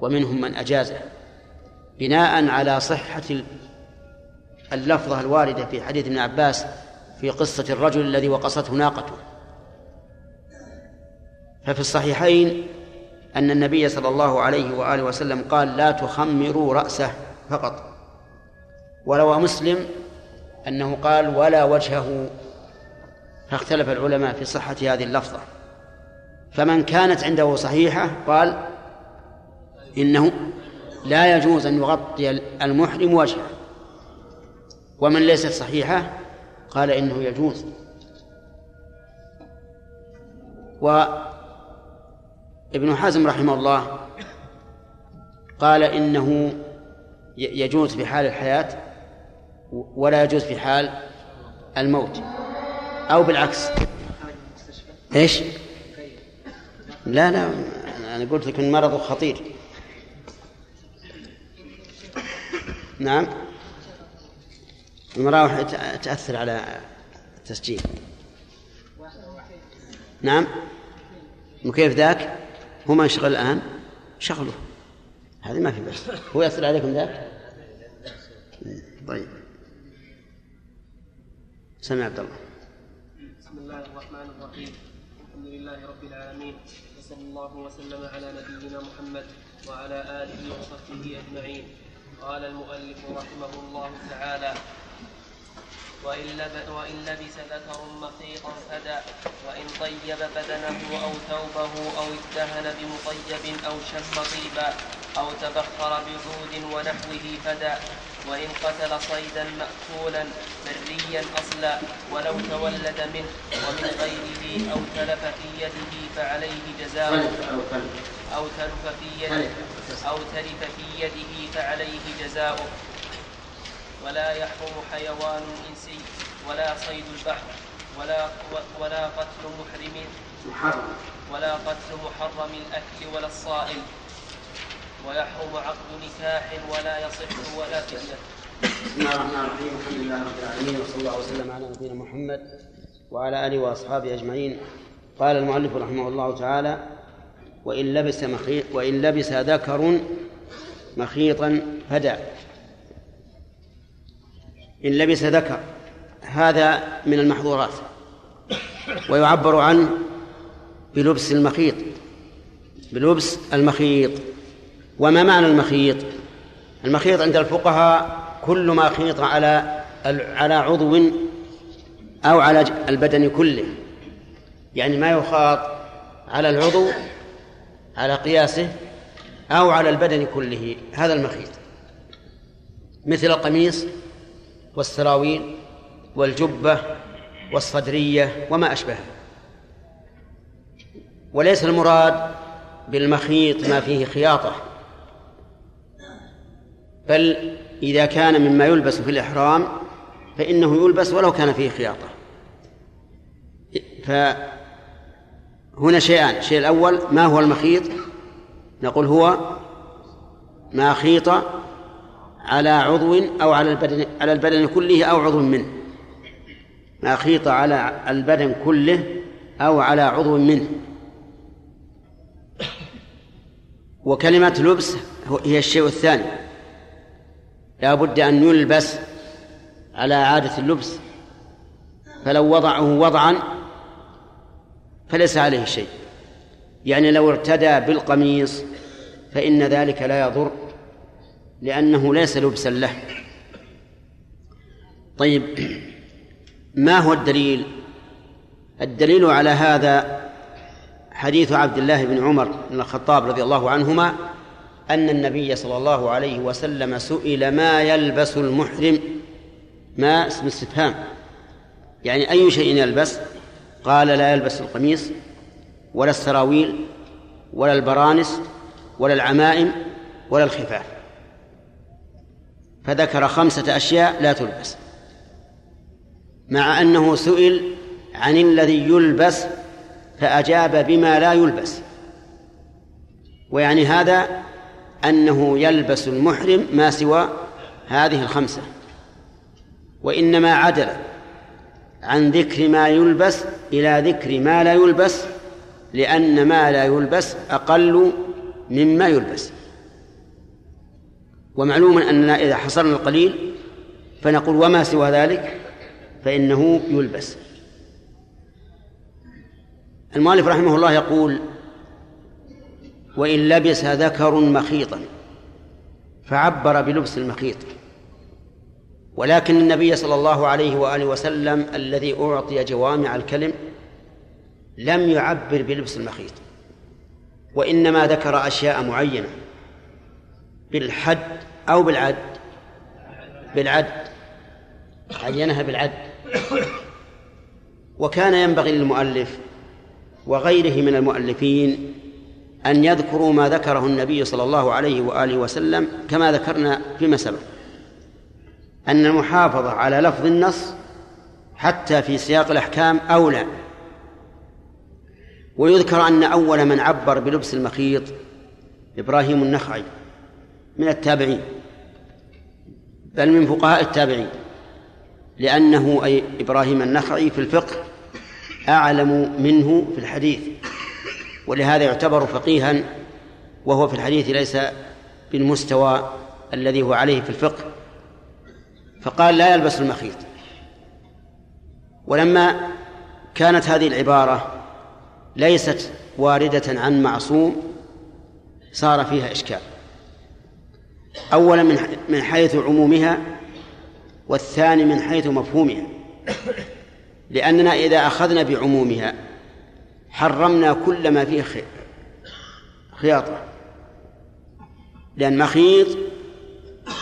ومنهم من أجازه. بناء على صحة اللفظة الواردة في حديث ابن عباس في قصة الرجل الذي وقصته ناقته. ففي الصحيحين أن النبي صلى الله عليه وآله وسلم قال لا تخمروا رأسه فقط. وروى مسلم أنه قال ولا وجهه. فاختلف العلماء في صحة هذه اللفظة. فمن كانت عنده صحيحة قال إنه لا يجوز أن يغطي المحرم وجهه. ومن ليست صحيحة قال إنه يجوز. وابن حزم رحمه الله قال إنه يجوز في حال الحياة ولا يجوز في حال الموت أو بالعكس. إيش؟ لا لا أنا قلت لك إن خطير. نعم. المراوح تأثر على التسجيل. نعم. مكيف ذاك؟ هو ما يشغل الآن شغله. هذه ما في بس هو يأثر عليكم ذاك؟ طيب. سمع عبد الله. بسم الله الرحمن الرحيم. الحمد لله رب العالمين. وصلى الله وسلم على نبينا محمد وعلى آله وصحبه أجمعين. قال المؤلف رحمه الله تعالى وإن, لب وإن لبس ذكر مخيطا فدى وإن طيب بدنه أو ثوبه أو ادهن بمطيب أو شم طيبا أو تبخر بعود ونحوه فدى وإن قتل صيدا مأكولا بريا أصلا ولو تولد منه ومن غيره أو تلف في يده فعليه جزاء أو تلف في يده أو تلف في يده فعليه جزاؤه. ولا يحرم حيوان إنسي ولا صيد البحر ولا ولا قتل محرم محرم ولا قتل محرم الأكل ولا الصائم. ويحرم عقد نكاح ولا يصح ولا فدية. بسم الله الرحمن الرحيم الحمد لله رب العالمين وصلى الله وسلم على نبينا محمد وعلى آله وأصحابه أجمعين. قال المؤلف رحمه الله تعالى وإن لبس مخيط وإن لبس ذكر مخيطا فدع إن لبس ذكر هذا من المحظورات. ويعبر عنه بلبس المخيط بلبس المخيط. وما معنى المخيط؟ المخيط عند الفقهاء كل ما خيط على على عضو أو على البدن كله. يعني ما يخاط على العضو على قياسه أو على البدن كله. هذا المخيط. مثل القميص والسراويل والجبة والصدرية وما أشبهه وليس المراد بالمخيط ما فيه خياطة بل إذا كان مما يلبس في الإحرام فإنه يلبس ولو كان فيه خياطة. فهنا شيئان الشيء الأول ما هو المخيط؟ نقول هو ما خيط على عضو أو على البدن على البدن كله أو عضو منه. ما خيط على البدن كله أو على عضو منه. وكلمة لبس هي الشيء الثاني. لا بد أن يلبس على عادة اللبس. فلو وضعه وضعا فليس عليه شيء. يعني لو ارتدى بالقميص فإن ذلك لا يضر. لأنه ليس لبسا له. طيب ما هو الدليل؟ الدليل على هذا حديث عبد الله بن عمر بن الخطاب رضي الله عنهما أن النبي صلى الله عليه وسلم سئل ما يلبس المحرم؟ ما اسم استفهام يعني أي شيء يلبس؟ قال لا يلبس القميص ولا السراويل ولا البرانس ولا العمائم ولا الخفاف. فذكر خمسة أشياء لا تلبس مع أنه سئل عن الذي يلبس فأجاب بما لا يلبس ويعني هذا أنه يلبس المحرم ما سوى هذه الخمسة وإنما عدل عن ذكر ما يلبس إلى ذكر ما لا يلبس لأن ما لا يلبس أقل مما يلبس. ومعلوم أننا إذا حصرنا القليل فنقول وما سوى ذلك؟ فإنه يلبس. المؤلف رحمه الله يقول وإن لبس ذكر مخيطا فعبر بلبس المخيط. ولكن النبي صلى الله عليه وآله وسلم الذي أعطي جوامع الكلم لم يعبر بلبس المخيط وإنما ذكر أشياء معينة. بالحد أو بالعد. بالعد. عينها بالعد. وكان ينبغي للمؤلف وغيره من المؤلفين أن يذكروا ما ذكره النبي صلى الله عليه وآله وسلم كما ذكرنا فيما سبق. أن المحافظة على لفظ النص حتى في سياق الأحكام أولى. ويذكر أن أول من عبر بلبس المخيط إبراهيم النخعي. من التابعين بل من فقهاء التابعين لأنه أي إبراهيم النخعي في الفقه أعلم منه في الحديث ولهذا يعتبر فقيها وهو في الحديث ليس بالمستوى الذي هو عليه في الفقه. فقال لا يلبس المخيط. ولما كانت هذه العبارة ليست واردة عن معصوم صار فيها إشكال. أولا من حيث عمومها والثاني من حيث مفهومها. لأننا إذا أخذنا بعمومها حرمنا كل ما فيه خياطة. لأن مخيط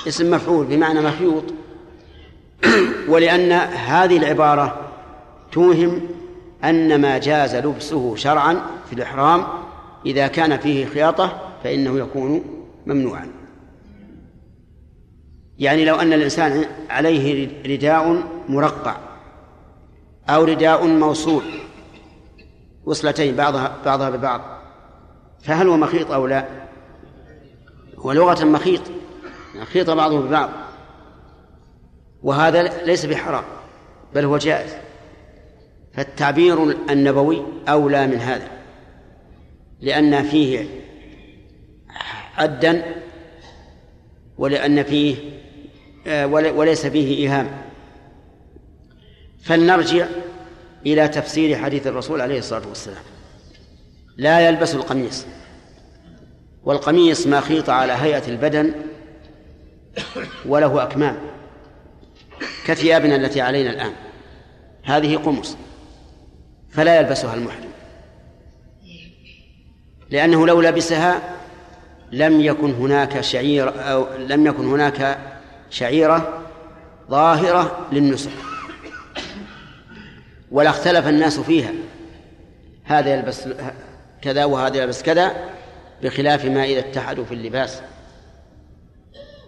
اسم مفعول بمعنى مخيوط. ولأن هذه العبارة توهم أن ما جاز لبسه شرعا في الإحرام إذا كان فيه خياطة فإنه يكون ممنوعا. يعني لو أن الإنسان عليه رداء مرقع أو رداء موصول وصلتين بعضها بعضها ببعض فهل هو مخيط أو لا؟ هو لغة مخيط خيط بعضه ببعض وهذا ليس بحرام بل هو جائز فالتعبير النبوي أولى من هذا لأن فيه عدا ولأن فيه وليس فيه إيهام. فلنرجع إلى تفسير حديث الرسول عليه الصلاة والسلام. لا يلبس القميص والقميص ما خيط على هيئة البدن وله أكمام كثيابنا التي علينا الآن. هذه قمص فلا يلبسها المحرم. لأنه لو لبسها لم يكن هناك شعير أو لم يكن هناك شعيرة ظاهرة للنسك ولا اختلف الناس فيها. هذا يلبس كذا وهذا يلبس كذا بخلاف ما إذا اتحدوا في اللباس.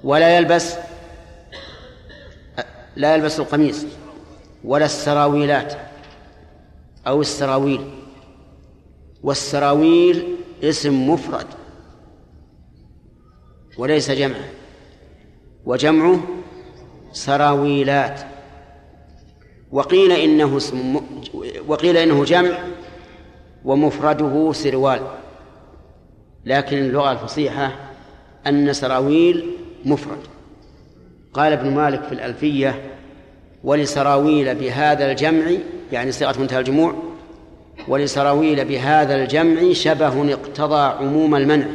ولا يلبس لا يلبس القميص ولا السراويلات أو السراويل. والسراويل اسم مفرد وليس جمع. وجمعه سراويلات. وقيل إنه اسم وقيل إنه جمع ومفرده سروال. لكن اللغة الفصيحة أن سراويل مفرد. قال ابن مالك في الألفية ولسراويل بهذا الجمع يعني صيغة منتهى الجموع ولسراويل بهذا الجمع شبه اقتضى عموم المنع.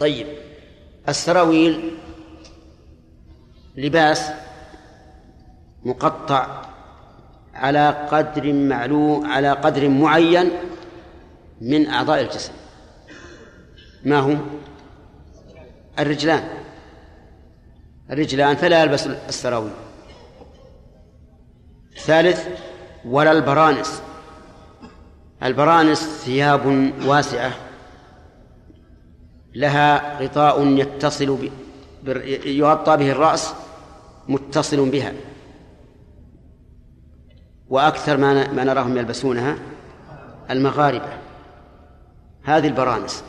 طيب السراويل لباس مقطع على قدر معلوم على قدر معين من أعضاء الجسم. ما هو؟ الرجلان. الرجلان فلا يلبس السراويل. ثالث ولا البرانس. البرانس ثياب واسعة. لها غطاء يتصل. يغطى به الرأس. متصل بها. وأكثر ما ما نراهم يلبسونها المغاربة. هذه البرانس.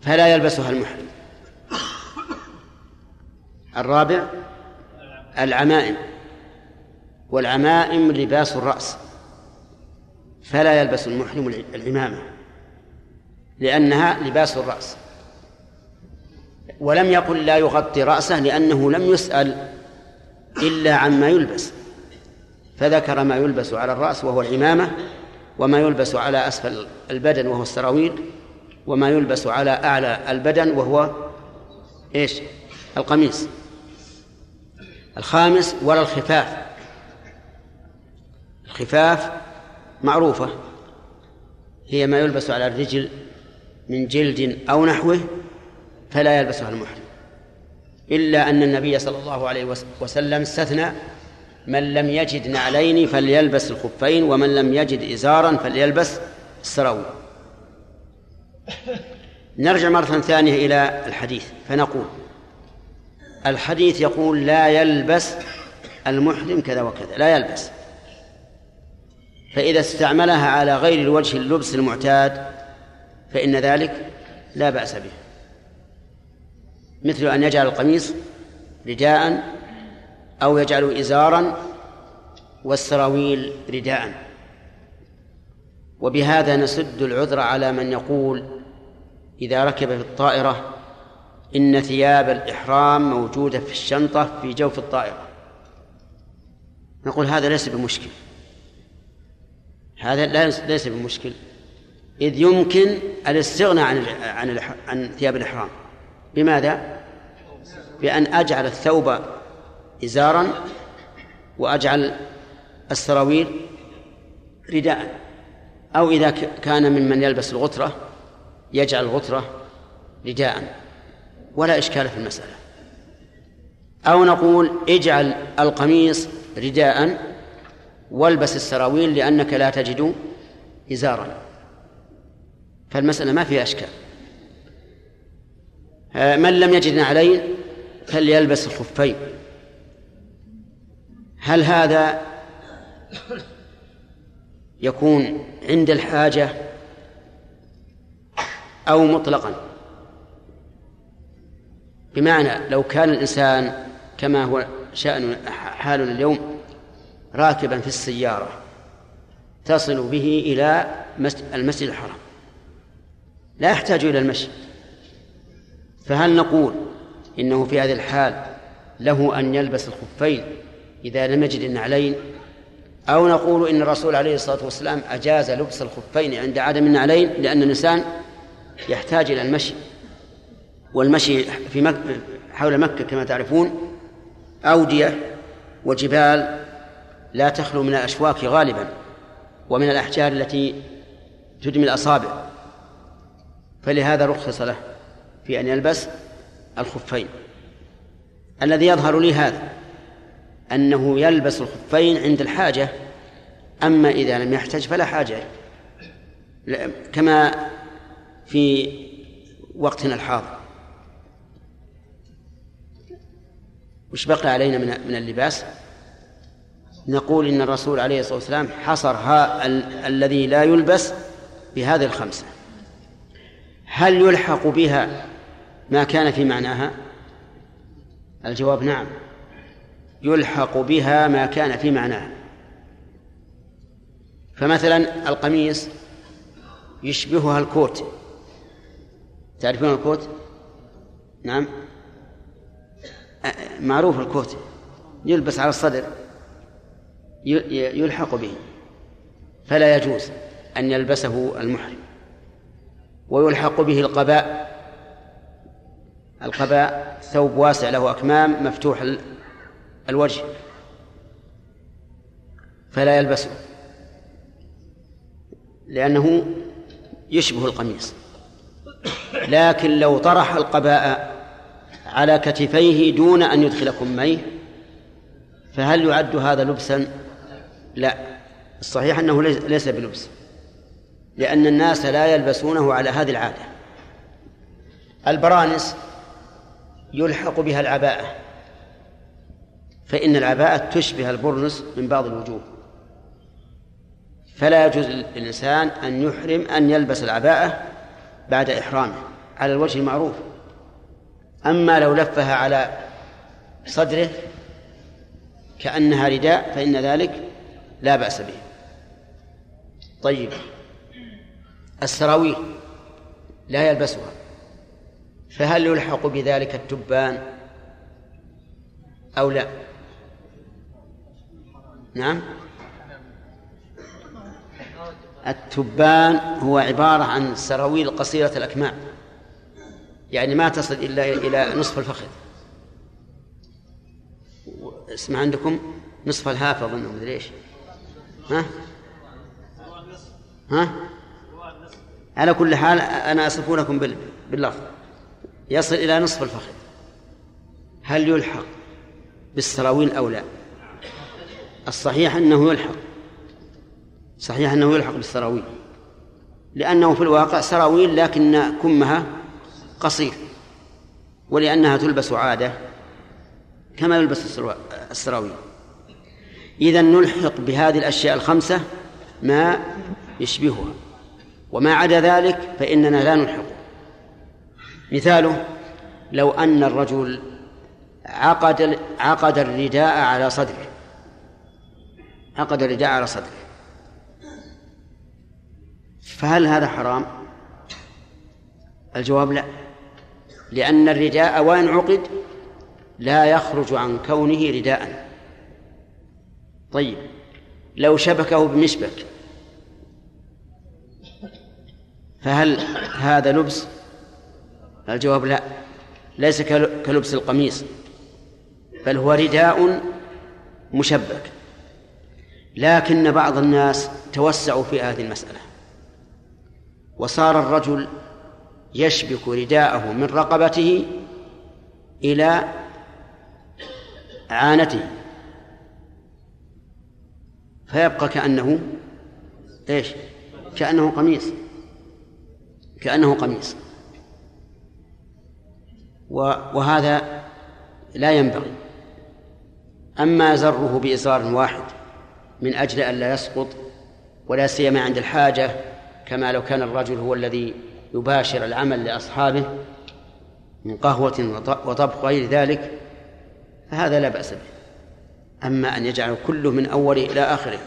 فلا يلبسها المحرم الرابع العمائم. والعمائم لباس الرأس. فلا يلبس المحرم العمامة لأنها لباس الرأس. ولم يقل لا يغطي رأسه لأنه لم يسأل إلا عما يلبس. فذكر ما يلبس على الرأس وهو العمامة وما يلبس على أسفل البدن وهو السراويل وما يلبس على أعلى البدن وهو إيش؟ القميص. الخامس ولا الخفاف. الخفاف معروفة. هي ما يلبس على الرجل من جلد أو نحوه فلا يلبسها المحرم. إلا أن النبي صلى الله عليه وسلم استثنى من لم يجد نعلين فليلبس الخفين ومن لم يجد إزارا فليلبس السراويل. نرجع مرة ثانية إلى الحديث فنقول الحديث يقول لا يلبس المحرم كذا وكذا لا يلبس. فإذا استعملها على غير الوجه اللبس المعتاد فإن ذلك لا بأس به. مثل أن يجعل القميص رداء أو يجعل إزارا والسراويل رداء. وبهذا نسد العذر على من يقول إذا ركب في الطائرة إن ثياب الإحرام موجودة في الشنطة في جوف الطائرة. نقول هذا ليس بمشكل. هذا ليس بمشكل. إذ يمكن الاستغناء عن عن عن ثياب الإحرام. بماذا؟ بأن أجعل الثوب إزارا وأجعل السراويل رداء. أو إذا كان ممن يلبس الغترة يجعل الغترة رداء. ولا إشكال في المسألة. أو نقول اجعل القميص رداء والبس السراويل لأنك لا تجد إزارا. فالمسألة ما فيها أشكال. من لم يجد نعلين فليلبس الخفين. هل هذا يكون عند الحاجة أو مطلقا؟ بمعنى لو كان الإنسان كما هو شأن حالنا اليوم راكبا في السيارة تصل به إلى المسجد الحرام. لا يحتاج إلى المشي. فهل نقول إنه في هذه الحال له أن يلبس الخفين إذا لم يجد النعلين؟ أو نقول إن الرسول عليه الصلاة والسلام أجاز لبس الخفين عند عدم النعلين لأن الإنسان يحتاج إلى المشي والمشي في مكة حول مكة كما تعرفون أودية وجبال لا تخلو من الأشواك غالبا ومن الأحجار التي تدمي الأصابع فلهذا رخص له. في أن يلبس الخفين. الذي يظهر لي هذا أنه يلبس الخفين عند الحاجة أما إذا لم يحتج فلا حاجة كما في وقتنا الحاضر. وش بقي علينا من من اللباس؟ نقول إن الرسول عليه الصلاة والسلام حصر ها ال- الذي لا يلبس بهذه الخمسة. هل يلحق بها ما كان في معناها؟ الجواب نعم. يلحق بها ما كان في معناها. فمثلا القميص يشبهها الكوت. تعرفون الكوت؟ نعم. معروف الكوت. يلبس على الصدر. يلحق به. فلا يجوز أن يلبسه المحرم. ويلحق به القباء. القباء ثوب واسع له أكمام مفتوح ال- الوجه. فلا يلبسه. لأنه يشبه القميص. لكن لو طرح القباء على كتفيه دون أن يدخل كميه فهل يعد هذا لبسا؟ لا. الصحيح أنه ليس بلبس. لأن الناس لا يلبسونه على هذه العادة. البرانس يلحق بها العباءة. فإن العباءة تشبه البرنس من بعض الوجوه. فلا يجوز للإنسان أن يحرم أن يلبس العباءة بعد إحرامه. على الوجه المعروف. أما لو لفها على صدره كأنها رداء فإن ذلك لا بأس به. طيب. السراويل لا يلبسها. فهل يلحق بذلك التبان أو لا؟ نعم. التبان هو عبارة عن سراويل قصيرة الأكمام. يعني ما تصل إلا إلى نصف الفخذ. اسمع عندكم نصف الهاف أظن مدري إيش. ها؟ ها؟ على كل حال أنا أصف لكم بال- باللفظ. يصل إلى نصف الفخذ. هل يلحق بالسراويل أو لا؟ الصحيح أنه يلحق. صحيح أنه يلحق بالسراويل. لأنه في الواقع سراويل لكن كمها قصير. ولأنها تلبس عادة كما يلبس السراويل. إذا نلحق بهذه الأشياء الخمسة ما يشبهها. وما عدا ذلك فإننا لا نلحقه مثاله لو أن الرجل عقد عقد الرداء على صدره عقد الرداء على صدره فهل هذا حرام؟ الجواب لا لأن الرداء وإن عقد لا يخرج عن كونه رداء طيب لو شبكه بمشبك فهل هذا لبس؟ الجواب لا. ليس كل- كلبس القميص بل هو رداء مشبك. لكن بعض الناس توسعوا في هذه المسألة. وصار الرجل يشبك رداءه من رقبته إلى عانته. فيبقى كأنه إيش؟ كأنه قميص. كأنه قميص. وهذا لا ينبغي. أما زره بإزار واحد من أجل أن لا يسقط ولا سيما عند الحاجة كما لو كان الرجل هو الذي يباشر العمل لأصحابه من قهوة وط- وطبخ غير ذلك فهذا لا بأس به. أما أن يجعل كله من أوله إلى آخره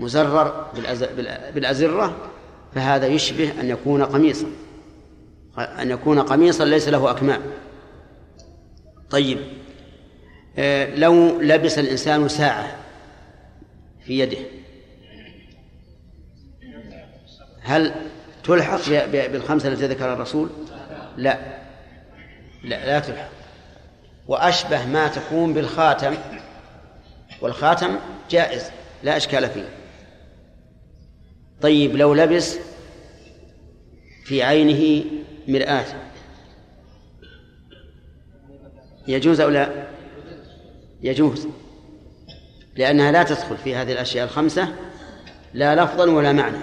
مزرر بالأز- بالأ- بالأزرة فهذا يشبه أن يكون قميصا. أن يكون قميصا ليس له أكمام. طيب. آه، لو لبس الإنسان ساعة في يده هل تلحق بالخمسة التي ذكرها الرسول؟ لا. لا لا تلحق. وأشبه ما تكون بالخاتم والخاتم جائز لا إشكال فيه. طيب لو لبس في عينه مرآة يجوز أو لا؟ يجوز. لأنها لا تدخل في هذه الأشياء الخمسة لا لفظا ولا معنى.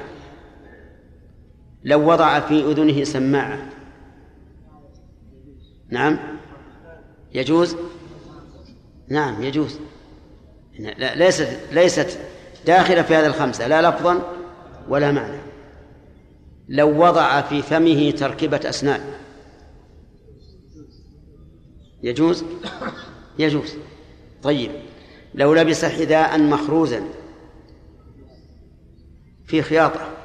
لو وضع في أذنه سماعة. نعم؟ يجوز؟ نعم يجوز. لا ليست ليست داخلة في هذه الخمسة لا لفظا ولا معنى. لو وضع في فمه تركيبة أسنان. يجوز؟ يجوز. طيب لو لبس حذاء مخروزا في خياطة.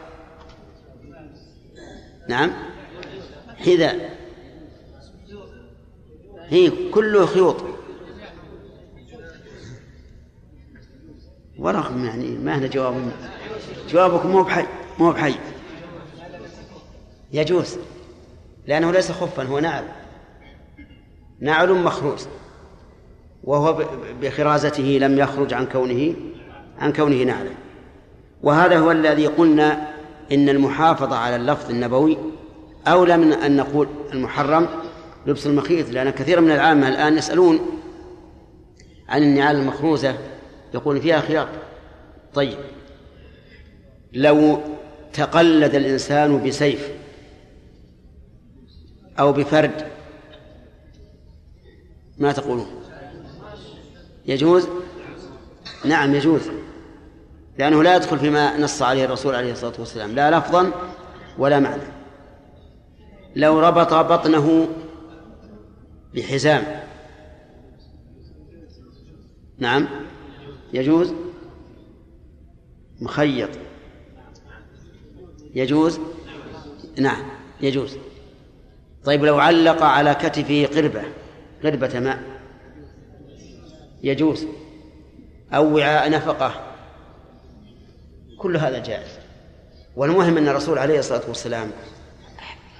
نعم. حذاء. هي كله خيوط. ورغم يعني ما هنا جواب. جوابكم مو بحي مو بحي. يجوز. لأنه ليس خفا هو نعل. نعل مخروز وهو بخرازته لم يخرج عن كونه عن كونه نعلا. وهذا هو الذي قلنا إن المحافظة على اللفظ النبوي أولى من أن نقول المحرم لبس المخيط لأن كثير من العامة الآن يسألون عن النعال المخروزة يقول فيها خياط طيب. لو تقلد الإنسان بسيف أو بفرد ما تقولون؟ يجوز؟ نعم يجوز. لأنه لا يدخل فيما نص عليه الرسول عليه الصلاة والسلام لا لفظا ولا معنى. لو ربط بطنه بحزام. نعم يجوز؟ مخيط. يجوز؟ نعم يجوز. طيب لو علق على كتفه قربة. قربة ماء. يجوز. أو وعاء نفقة. كل هذا جائز. والمهم أن الرسول عليه الصلاة والسلام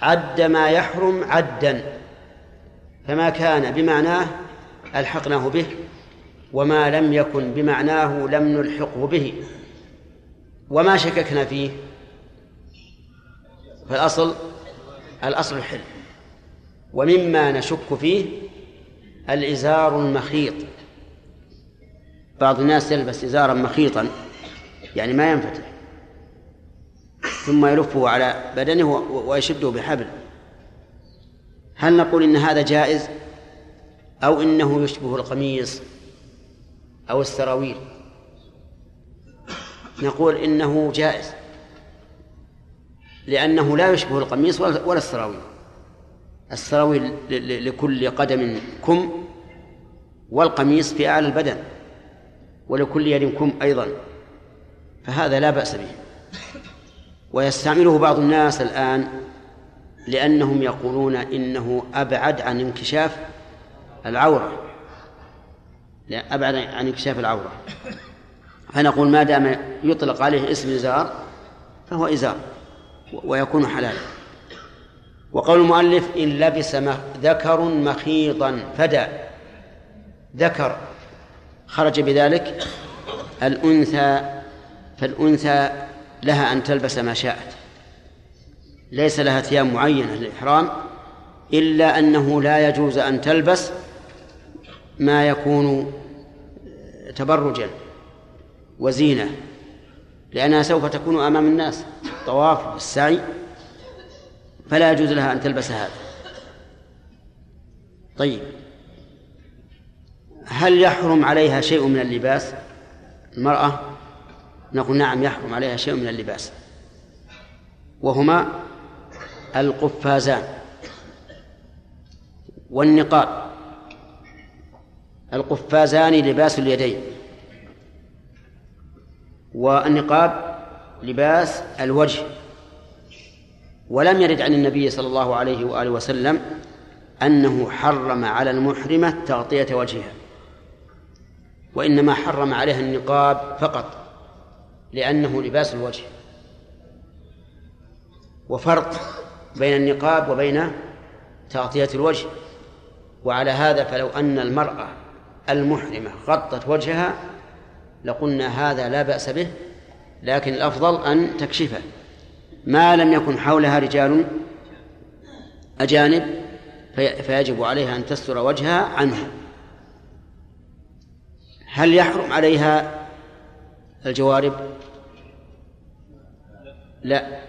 عد ما يحرم عدا. فما كان بمعناه ألحقناه به وما لم يكن بمعناه لم نلحقه به. وما شككنا فيه؟ فالأصل الأصل الحل. ومما نشك فيه الإزار المخيط. بعض الناس يلبس إزارا مخيطا يعني ما ينفتح. ثم يلفه على بدنه ويشده بحبل. هل نقول إن هذا جائز؟ أو إنه يشبه القميص أو السراويل؟ نقول إنه جائز لأنه لا يشبه القميص ولا السراويل. السراويل لكل قدم كم والقميص في أعلى البدن ولكل يد كم أيضا فهذا لا بأس به. ويستعمله بعض الناس الآن لأنهم يقولون إنه أبعد عن انكشاف العورة. أبعد عن انكشاف العورة. فنقول ما دام يطلق عليه اسم إزار فهو إزار ويكون حلالا. وقول المؤلف إن لبس ذكر مخيضا فدا ذكر. خرج بذلك الأنثى فالأنثى لها أن تلبس ما شاءت. ليس لها ثياب معينة للإحرام إلا أنه لا يجوز أن تلبس ما يكون تبرجا وزينة لأنها سوف تكون أمام الناس طواف السعي. فلا يجوز لها أن تلبس هذا. طيب. هل يحرم عليها شيء من اللباس؟ المرأة نقول نعم يحرم عليها شيء من اللباس. وهما القفازان والنقاب. القفازان لباس اليدين والنقاب لباس الوجه. ولم يرد عن النبي صلى الله عليه وآله وسلم أنه حرم على المحرمة تغطية وجهها وإنما حرم عليها النقاب فقط لأنه لباس الوجه وفرق بين النقاب وبين تغطية الوجه وعلى هذا فلو أن المرأة المحرمة غطت وجهها لقلنا هذا لا بأس به لكن الأفضل أن تكشفه. ما لم يكن حولها رجال أجانب فيجب عليها أن تستر وجهها عنه هل يحرم عليها الجوارب؟ لا.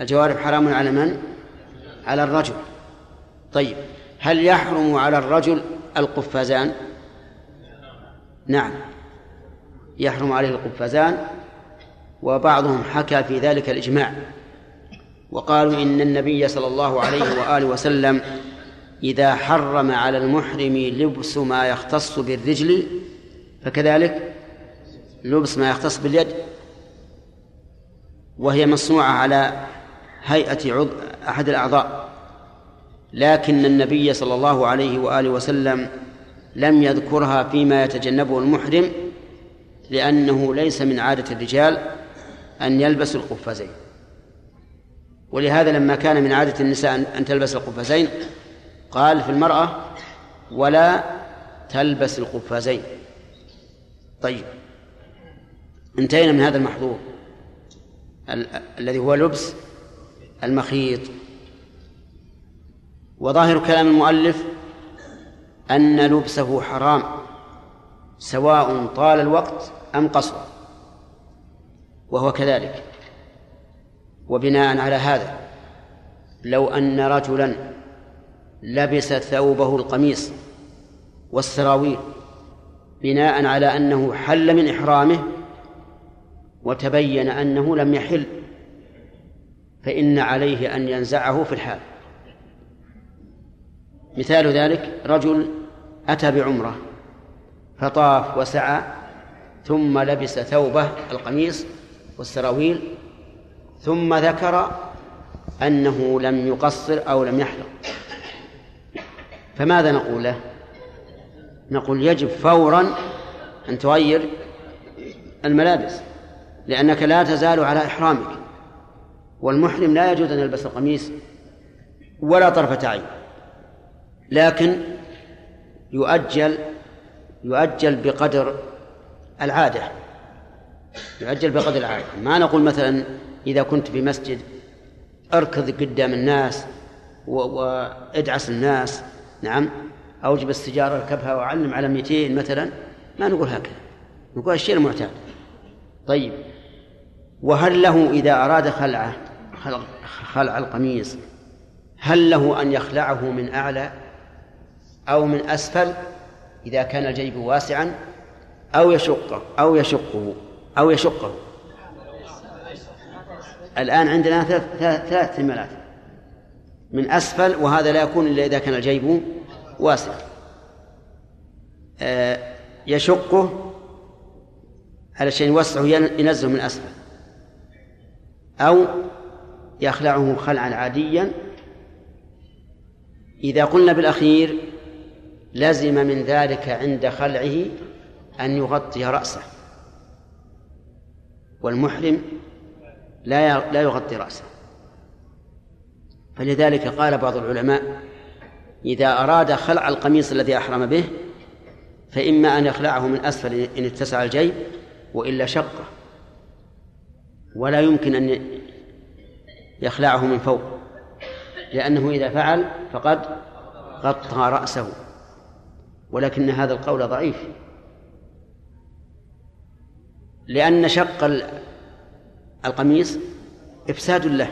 الجوارب حرام على من؟ على الرجل. طيب هل يحرم على الرجل القفازان؟ نعم. يحرم عليه القفازان وبعضهم حكى في ذلك الإجماع. وقالوا إن النبي صلى الله عليه وآله وسلم إذا حرم على المحرم لبس ما يختص بالرجل فكذلك لبس ما يختص باليد وهي مصنوعة على هيئة عض... أحد الأعضاء. لكن النبي صلى الله عليه وآله وسلم لم يذكرها فيما يتجنبه المحرم لأنه ليس من عادة الرجال أن يلبسوا القفازين. ولهذا لما كان من عادة النساء أن تلبس القفازين قال في المرأة ولا تلبس القفازين. طيب. انتهينا من هذا المحظور. ال- الذي هو لبس المخيط. وظاهر كلام المؤلف أن لبسه حرام سواء طال الوقت أم قصر. وهو كذلك. وبناء على هذا لو أن رجلا لبس ثوبه القميص والسراويل بناء على أنه حل من إحرامه وتبين أنه لم يحل فإن عليه أن ينزعه في الحال. مثال ذلك رجل أتى بعمرة فطاف وسعى ثم لبس ثوبه القميص والسراويل ثم ذكر أنه لم يقصر أو لم يحلق فماذا نقول له؟ نقول يجب فورا أن تغير الملابس لأنك لا تزال على إحرامك والمحرم لا يجوز أن يلبس القميص ولا طرفة عين لكن يؤجل يؤجل بقدر العادة يؤجل بقدر العادة ما نقول مثلا إذا كنت في مسجد أركض قدام الناس وادعس الناس نعم أوجب السجارة اركبها وعلم على 200 مثلا ما نقول هكذا. نقول الشيء المعتاد. طيب. وهل له إذا أراد خلعه خلع القميص هل له أن يخلعه من أعلى أو من أسفل إذا كان الجيب واسعا أو يشقه أو يشقه؟ أو يشقه. الآن عندنا ثلاث ثلاث احتمالات من أسفل وهذا لا يكون إلا إذا كان الجيب واسع. آه، يشقه على شيء يوسعه ينزه من أسفل. أو يخلعه خلعا عاديا. إذا قلنا بالأخير لزم من ذلك عند خلعه أن يغطي رأسه. والمحرم لا لا يغطي رأسه. فلذلك قال بعض العلماء إذا أراد خلع القميص الذي أحرم به فإما أن يخلعه من أسفل إن اتسع الجيب وإلا شقه. ولا يمكن أن يخلعه من فوق لأنه إذا فعل فقد غطى رأسه. ولكن هذا القول ضعيف. لأن شق القميص إفساد له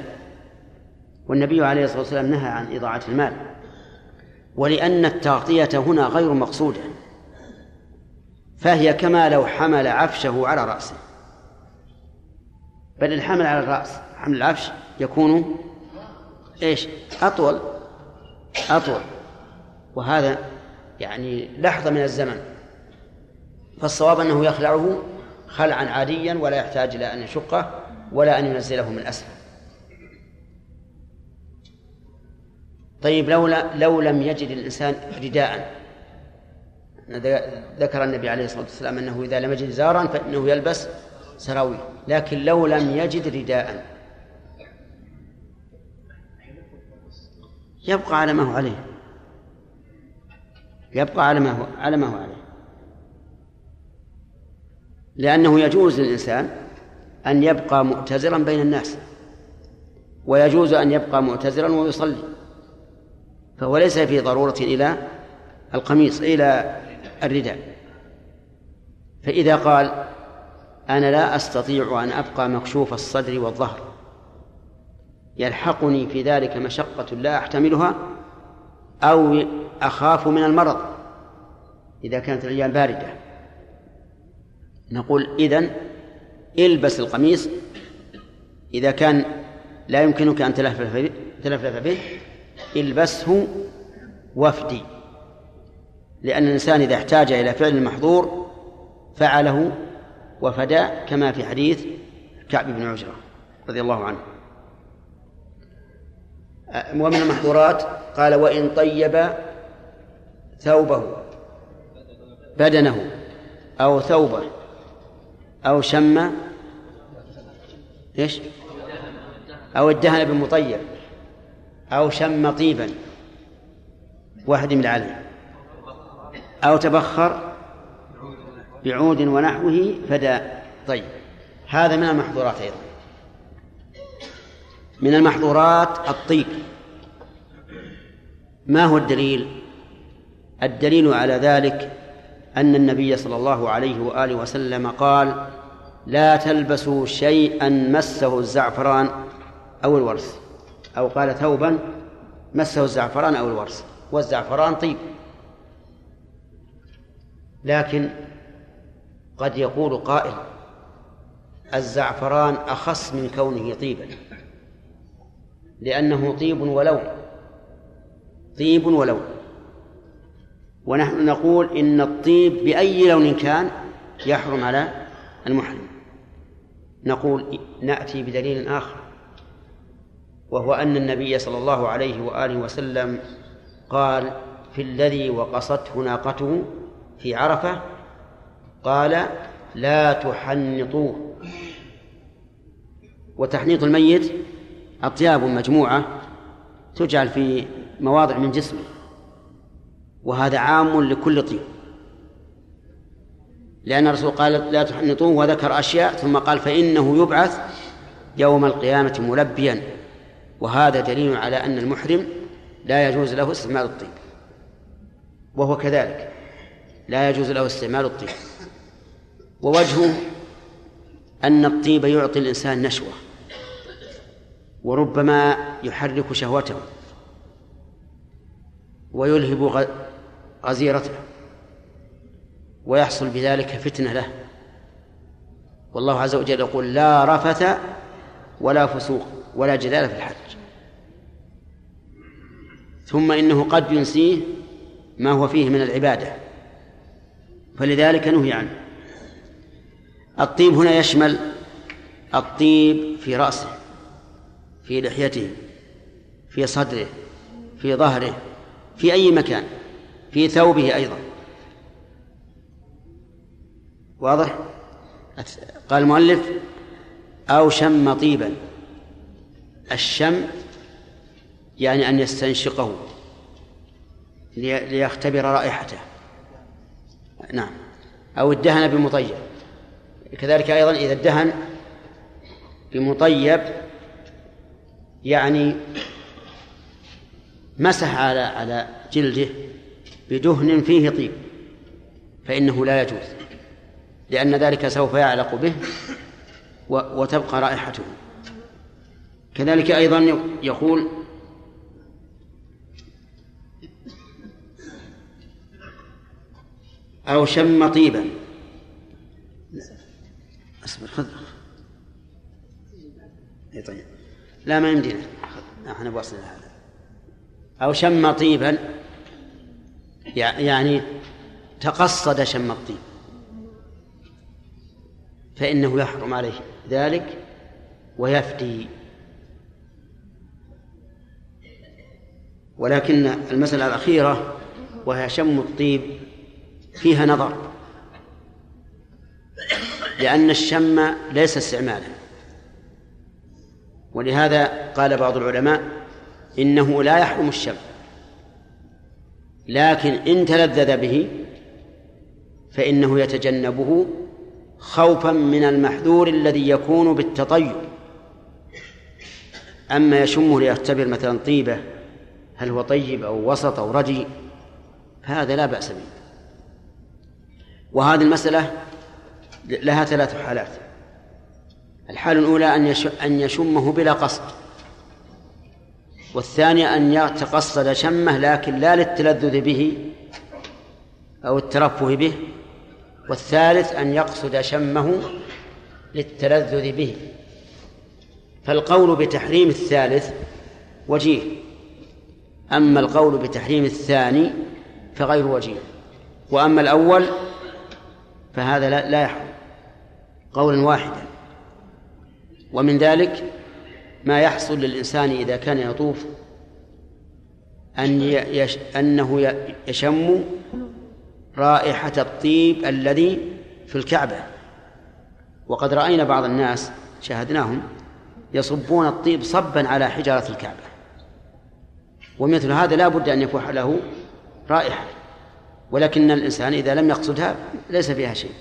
والنبي عليه الصلاة والسلام نهى عن إضاعة المال ولأن التغطية هنا غير مقصودة فهي كما لو حمل عفشه على رأسه. بل الحمل على الرأس حمل العفش يكون إيش؟ أطول أطول. وهذا يعني لحظة من الزمن فالصواب أنه يخلعه خلعا عاديا ولا يحتاج إلى أن يشقه ولا أن ينزله من أسفل. طيب لو لو لم يجد الإنسان رداء ذكر النبي عليه الصلاة والسلام أنه إذا لم يجد زارا فإنه يلبس سراويل لكن لو لم يجد رداء يبقى على ما هو عليه. يبقى على ما هو على ما هو عليه. لأنه يجوز للإنسان أن يبقى مؤتزرا بين الناس ويجوز أن يبقى مؤتزرا ويصلي فهو ليس في ضرورة إلى القميص إلى الرداء. فإذا قال أنا لا أستطيع أن أبقى مكشوف الصدر والظهر يلحقني في ذلك مشقة لا أحتملها أو أخاف من المرض إذا كانت الأيام باردة. نقول إذن البس القميص إذا كان لا يمكنك أن تلفلف تلفلف به البسه وفدي. لأن الإنسان إذا احتاج إلى فعل المحظور فعله وفدى كما في حديث كعب بن عجرة رضي الله عنه. ومن المحظورات قال وإن طيب ثوبه بدنه أو ثوبه أو شم إيش؟ أو ادهن بمطيب أو شم طيبا. واحد من العلم. أو تبخر بعود ونحوه فدا. طيب. هذا من المحظورات أيضا. من المحظورات الطيب. ما هو الدليل؟ الدليل على ذلك أن النبي صلى الله عليه وآله وسلم قال لا تلبسوا شيئا مسه الزعفران أو الورس أو قال ثوبا مسه الزعفران أو الورس والزعفران طيب. لكن قد يقول قائل الزعفران أخص من كونه طيبا. لأنه طيب ولون. طيب ولون. ونحن نقول إن الطيب بأي لون كان يحرم على المحرم. نقول نأتي بدليل آخر وهو أن النبي صلى الله عليه وآله وسلم قال في الذي وقصته ناقته في عرفة قال لا تحنطوه. وتحنيط الميت أطياب مجموعة تجعل في مواضع من جسمه. وهذا عام لكل طيب. لأن الرسول قال لا تحنطوه وذكر أشياء ثم قال فإنه يبعث يوم القيامة ملبيا. وهذا دليل على أن المحرم لا يجوز له استعمال الطيب. وهو كذلك. لا يجوز له استعمال الطيب. ووجهه أن الطيب يعطي الإنسان نشوة. وربما يحرك شهوته. ويلهب غزيرته ويحصل بذلك فتنة له. والله عز وجل يقول لا رفث ولا فسوق ولا جدال في الحج. ثم إنه قد ينسيه ما هو فيه من العبادة. فلذلك نهي عنه. الطيب هنا يشمل الطيب في رأسه في لحيته في صدره في ظهره في أي مكان. في ثوبه أيضا. واضح؟ قال المؤلف أو شم طيبا. الشم يعني أن يستنشقه ليختبر رائحته. نعم. أو ادهن بمطيب. كذلك أيضا إذا ادهن بمطيب يعني مسح على على جلده بدهن فيه طيب فإنه لا يجوز لأن ذلك سوف يعلق به وتبقى رائحته. كذلك أيضا يقول أو شم طيبا. أصبر خذ. اي طيب. لا ما يمدينا إحنا بوصل هذا أو شم طيبا. يعني تقصد شم الطيب فإنه يحرم عليه ذلك ويفدي ولكن المسألة الأخيرة وهي شم الطيب فيها نظر. لأن الشم ليس استعمالا. ولهذا قال بعض العلماء إنه لا يحرم الشم. لكن إن تلذذ به فإنه يتجنبه خوفا من المحذور الذي يكون بالتطيب. أما يشمه ليختبر مثلا طيبة هل هو طيب أو وسط أو ردي هذا لا بأس به. وهذه المسألة لها ثلاث حالات. الحالة الأولى أن أن يشمه بلا قصد. والثانية أن يتقصد شمه لكن لا للتلذذ به أو الترفه به. والثالث أن يقصد شمه للتلذذ به. فالقول بتحريم الثالث وجيه. أما القول بتحريم الثاني فغير وجيه. وأما الأول فهذا لا, يحرم. قولا واحدا. ومن ذلك ما يحصل للإنسان إذا كان يطوف أن يش أنه يشم رائحة الطيب الذي في الكعبة. وقد رأينا بعض الناس شاهدناهم يصبون الطيب صبا على حجارة الكعبة. ومثل هذا لا بد أن يكون له رائحة. ولكن الإنسان إذا لم يقصدها ليس فيها شيء.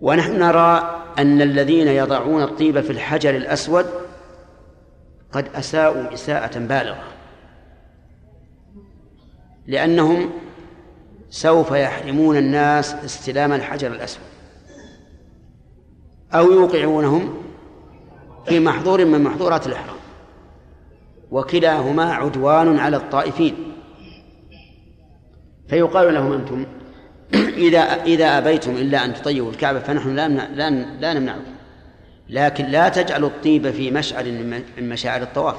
ونحن نرى أن الذين يضعون الطيب في الحجر الأسود قد أساءوا إساءة بالغة. لأنهم سوف يحرمون الناس استلام الحجر الأسود. أو يوقعونهم في محظور من محظورات الإحرام. وكلاهما عدوان على الطائفين. فيقال لهم أنتم إذا إذا أبيتم إلا أن تطيبوا الكعبة فنحن لا لا لا نمنعكم. لكن لا تجعلوا الطيب في مشعر من مشاعر الطواف.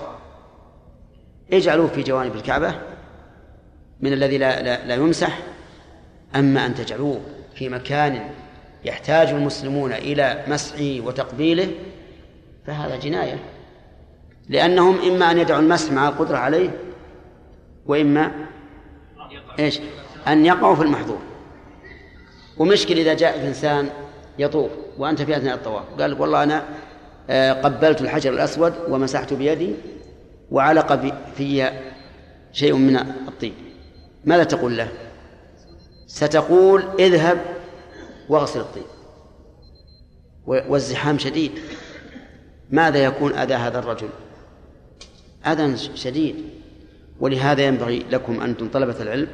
اجعلوه في جوانب الكعبة من الذي لا, لا, لا يمسح. أما أن تجعلوه في مكان يحتاج المسلمون إلى مسحه وتقبيله فهذا جناية. لأنهم إما أن يدعوا المسح مع القدرة عليه وإما إيش؟ أن يقعوا في المحظور. ومشكل إذا جاء إنسان يطوف وأنت في أثناء الطواف. قال والله أنا آه، قبلت الحجر الأسود ومسحت بيدي وعلق في شيء من الطين. ماذا تقول له؟ ستقول اذهب واغسل الطين. والزحام شديد. ماذا يكون أذى هذا الرجل؟ أذى شديد. ولهذا ينبغي لكم أنتم طلبة العلم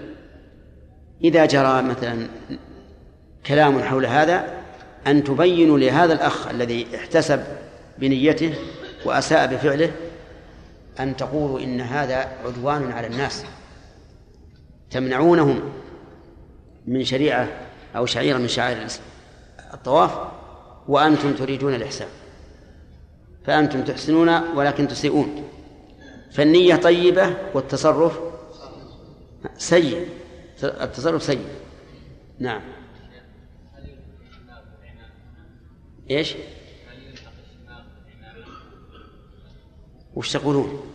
إذا جرى مثلا كلام حول هذا أن تبينوا لهذا الأخ الذي احتسب بنيته وأساء بفعله أن تقولوا إن هذا عدوان على الناس. تمنعونهم من شريعة أو شعيرة من شعائر الطواف وأنتم تريدون الإحسان. فأنتم تحسنون ولكن تسيئون. فالنية طيبة والتصرف سيء. التصرف سيء. نعم. إيش؟ وش تقولون؟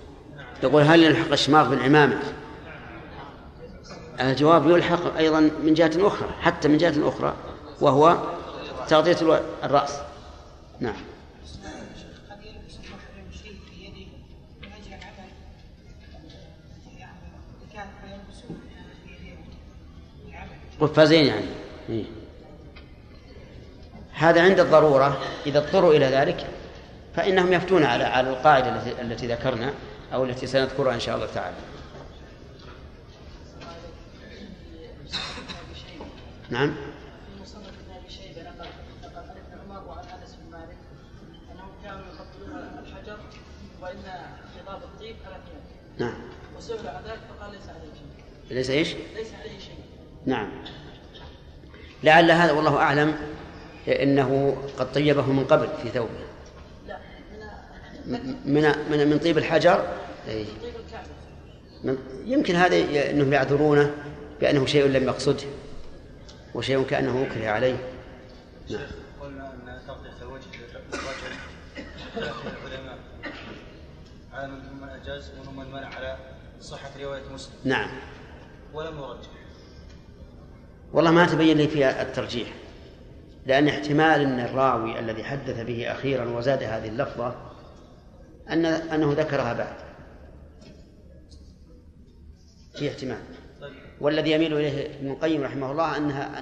يقول هل يلحق الشماغ بالعمامة؟ الجواب يلحق أيضا من جهة أخرى حتى من جهة أخرى وهو تغطية الرأس نعم قفازين يعني إيه. هذا عند الضرورة إذا اضطروا إلى ذلك فإنهم يفتون على على القاعدة التي, ذكرنا أو التي سنذكرها إن شاء الله تعالى. نعم. نعم. وسئل عن ذلك فقال ليس عليه شيء ليس إيش؟ ليس عليه شيء. نعم. لعل هذا والله أعلم إنه قد طيبه من قبل في ثوبه. لا من من من طيب الحجر؟ أي. يمكن هذا إنهم يعذرونه بأنه شيء لم يقصده وشيء كأنه اكره عليه. نعم. قلنا ان تغطيه الوجه الرجل العلماء على من اجاز ومنهم من منع على صحه روايه مسلم نعم. ولم يرجح والله ما تبين لي فيها الترجيح. لأن احتمال أن الراوي الذي حدث به أخيرا وزاد هذه اللفظة أن أنه ذكرها بعد. في احتمال. والذي يميل إليه ابن القيم رحمه الله أنها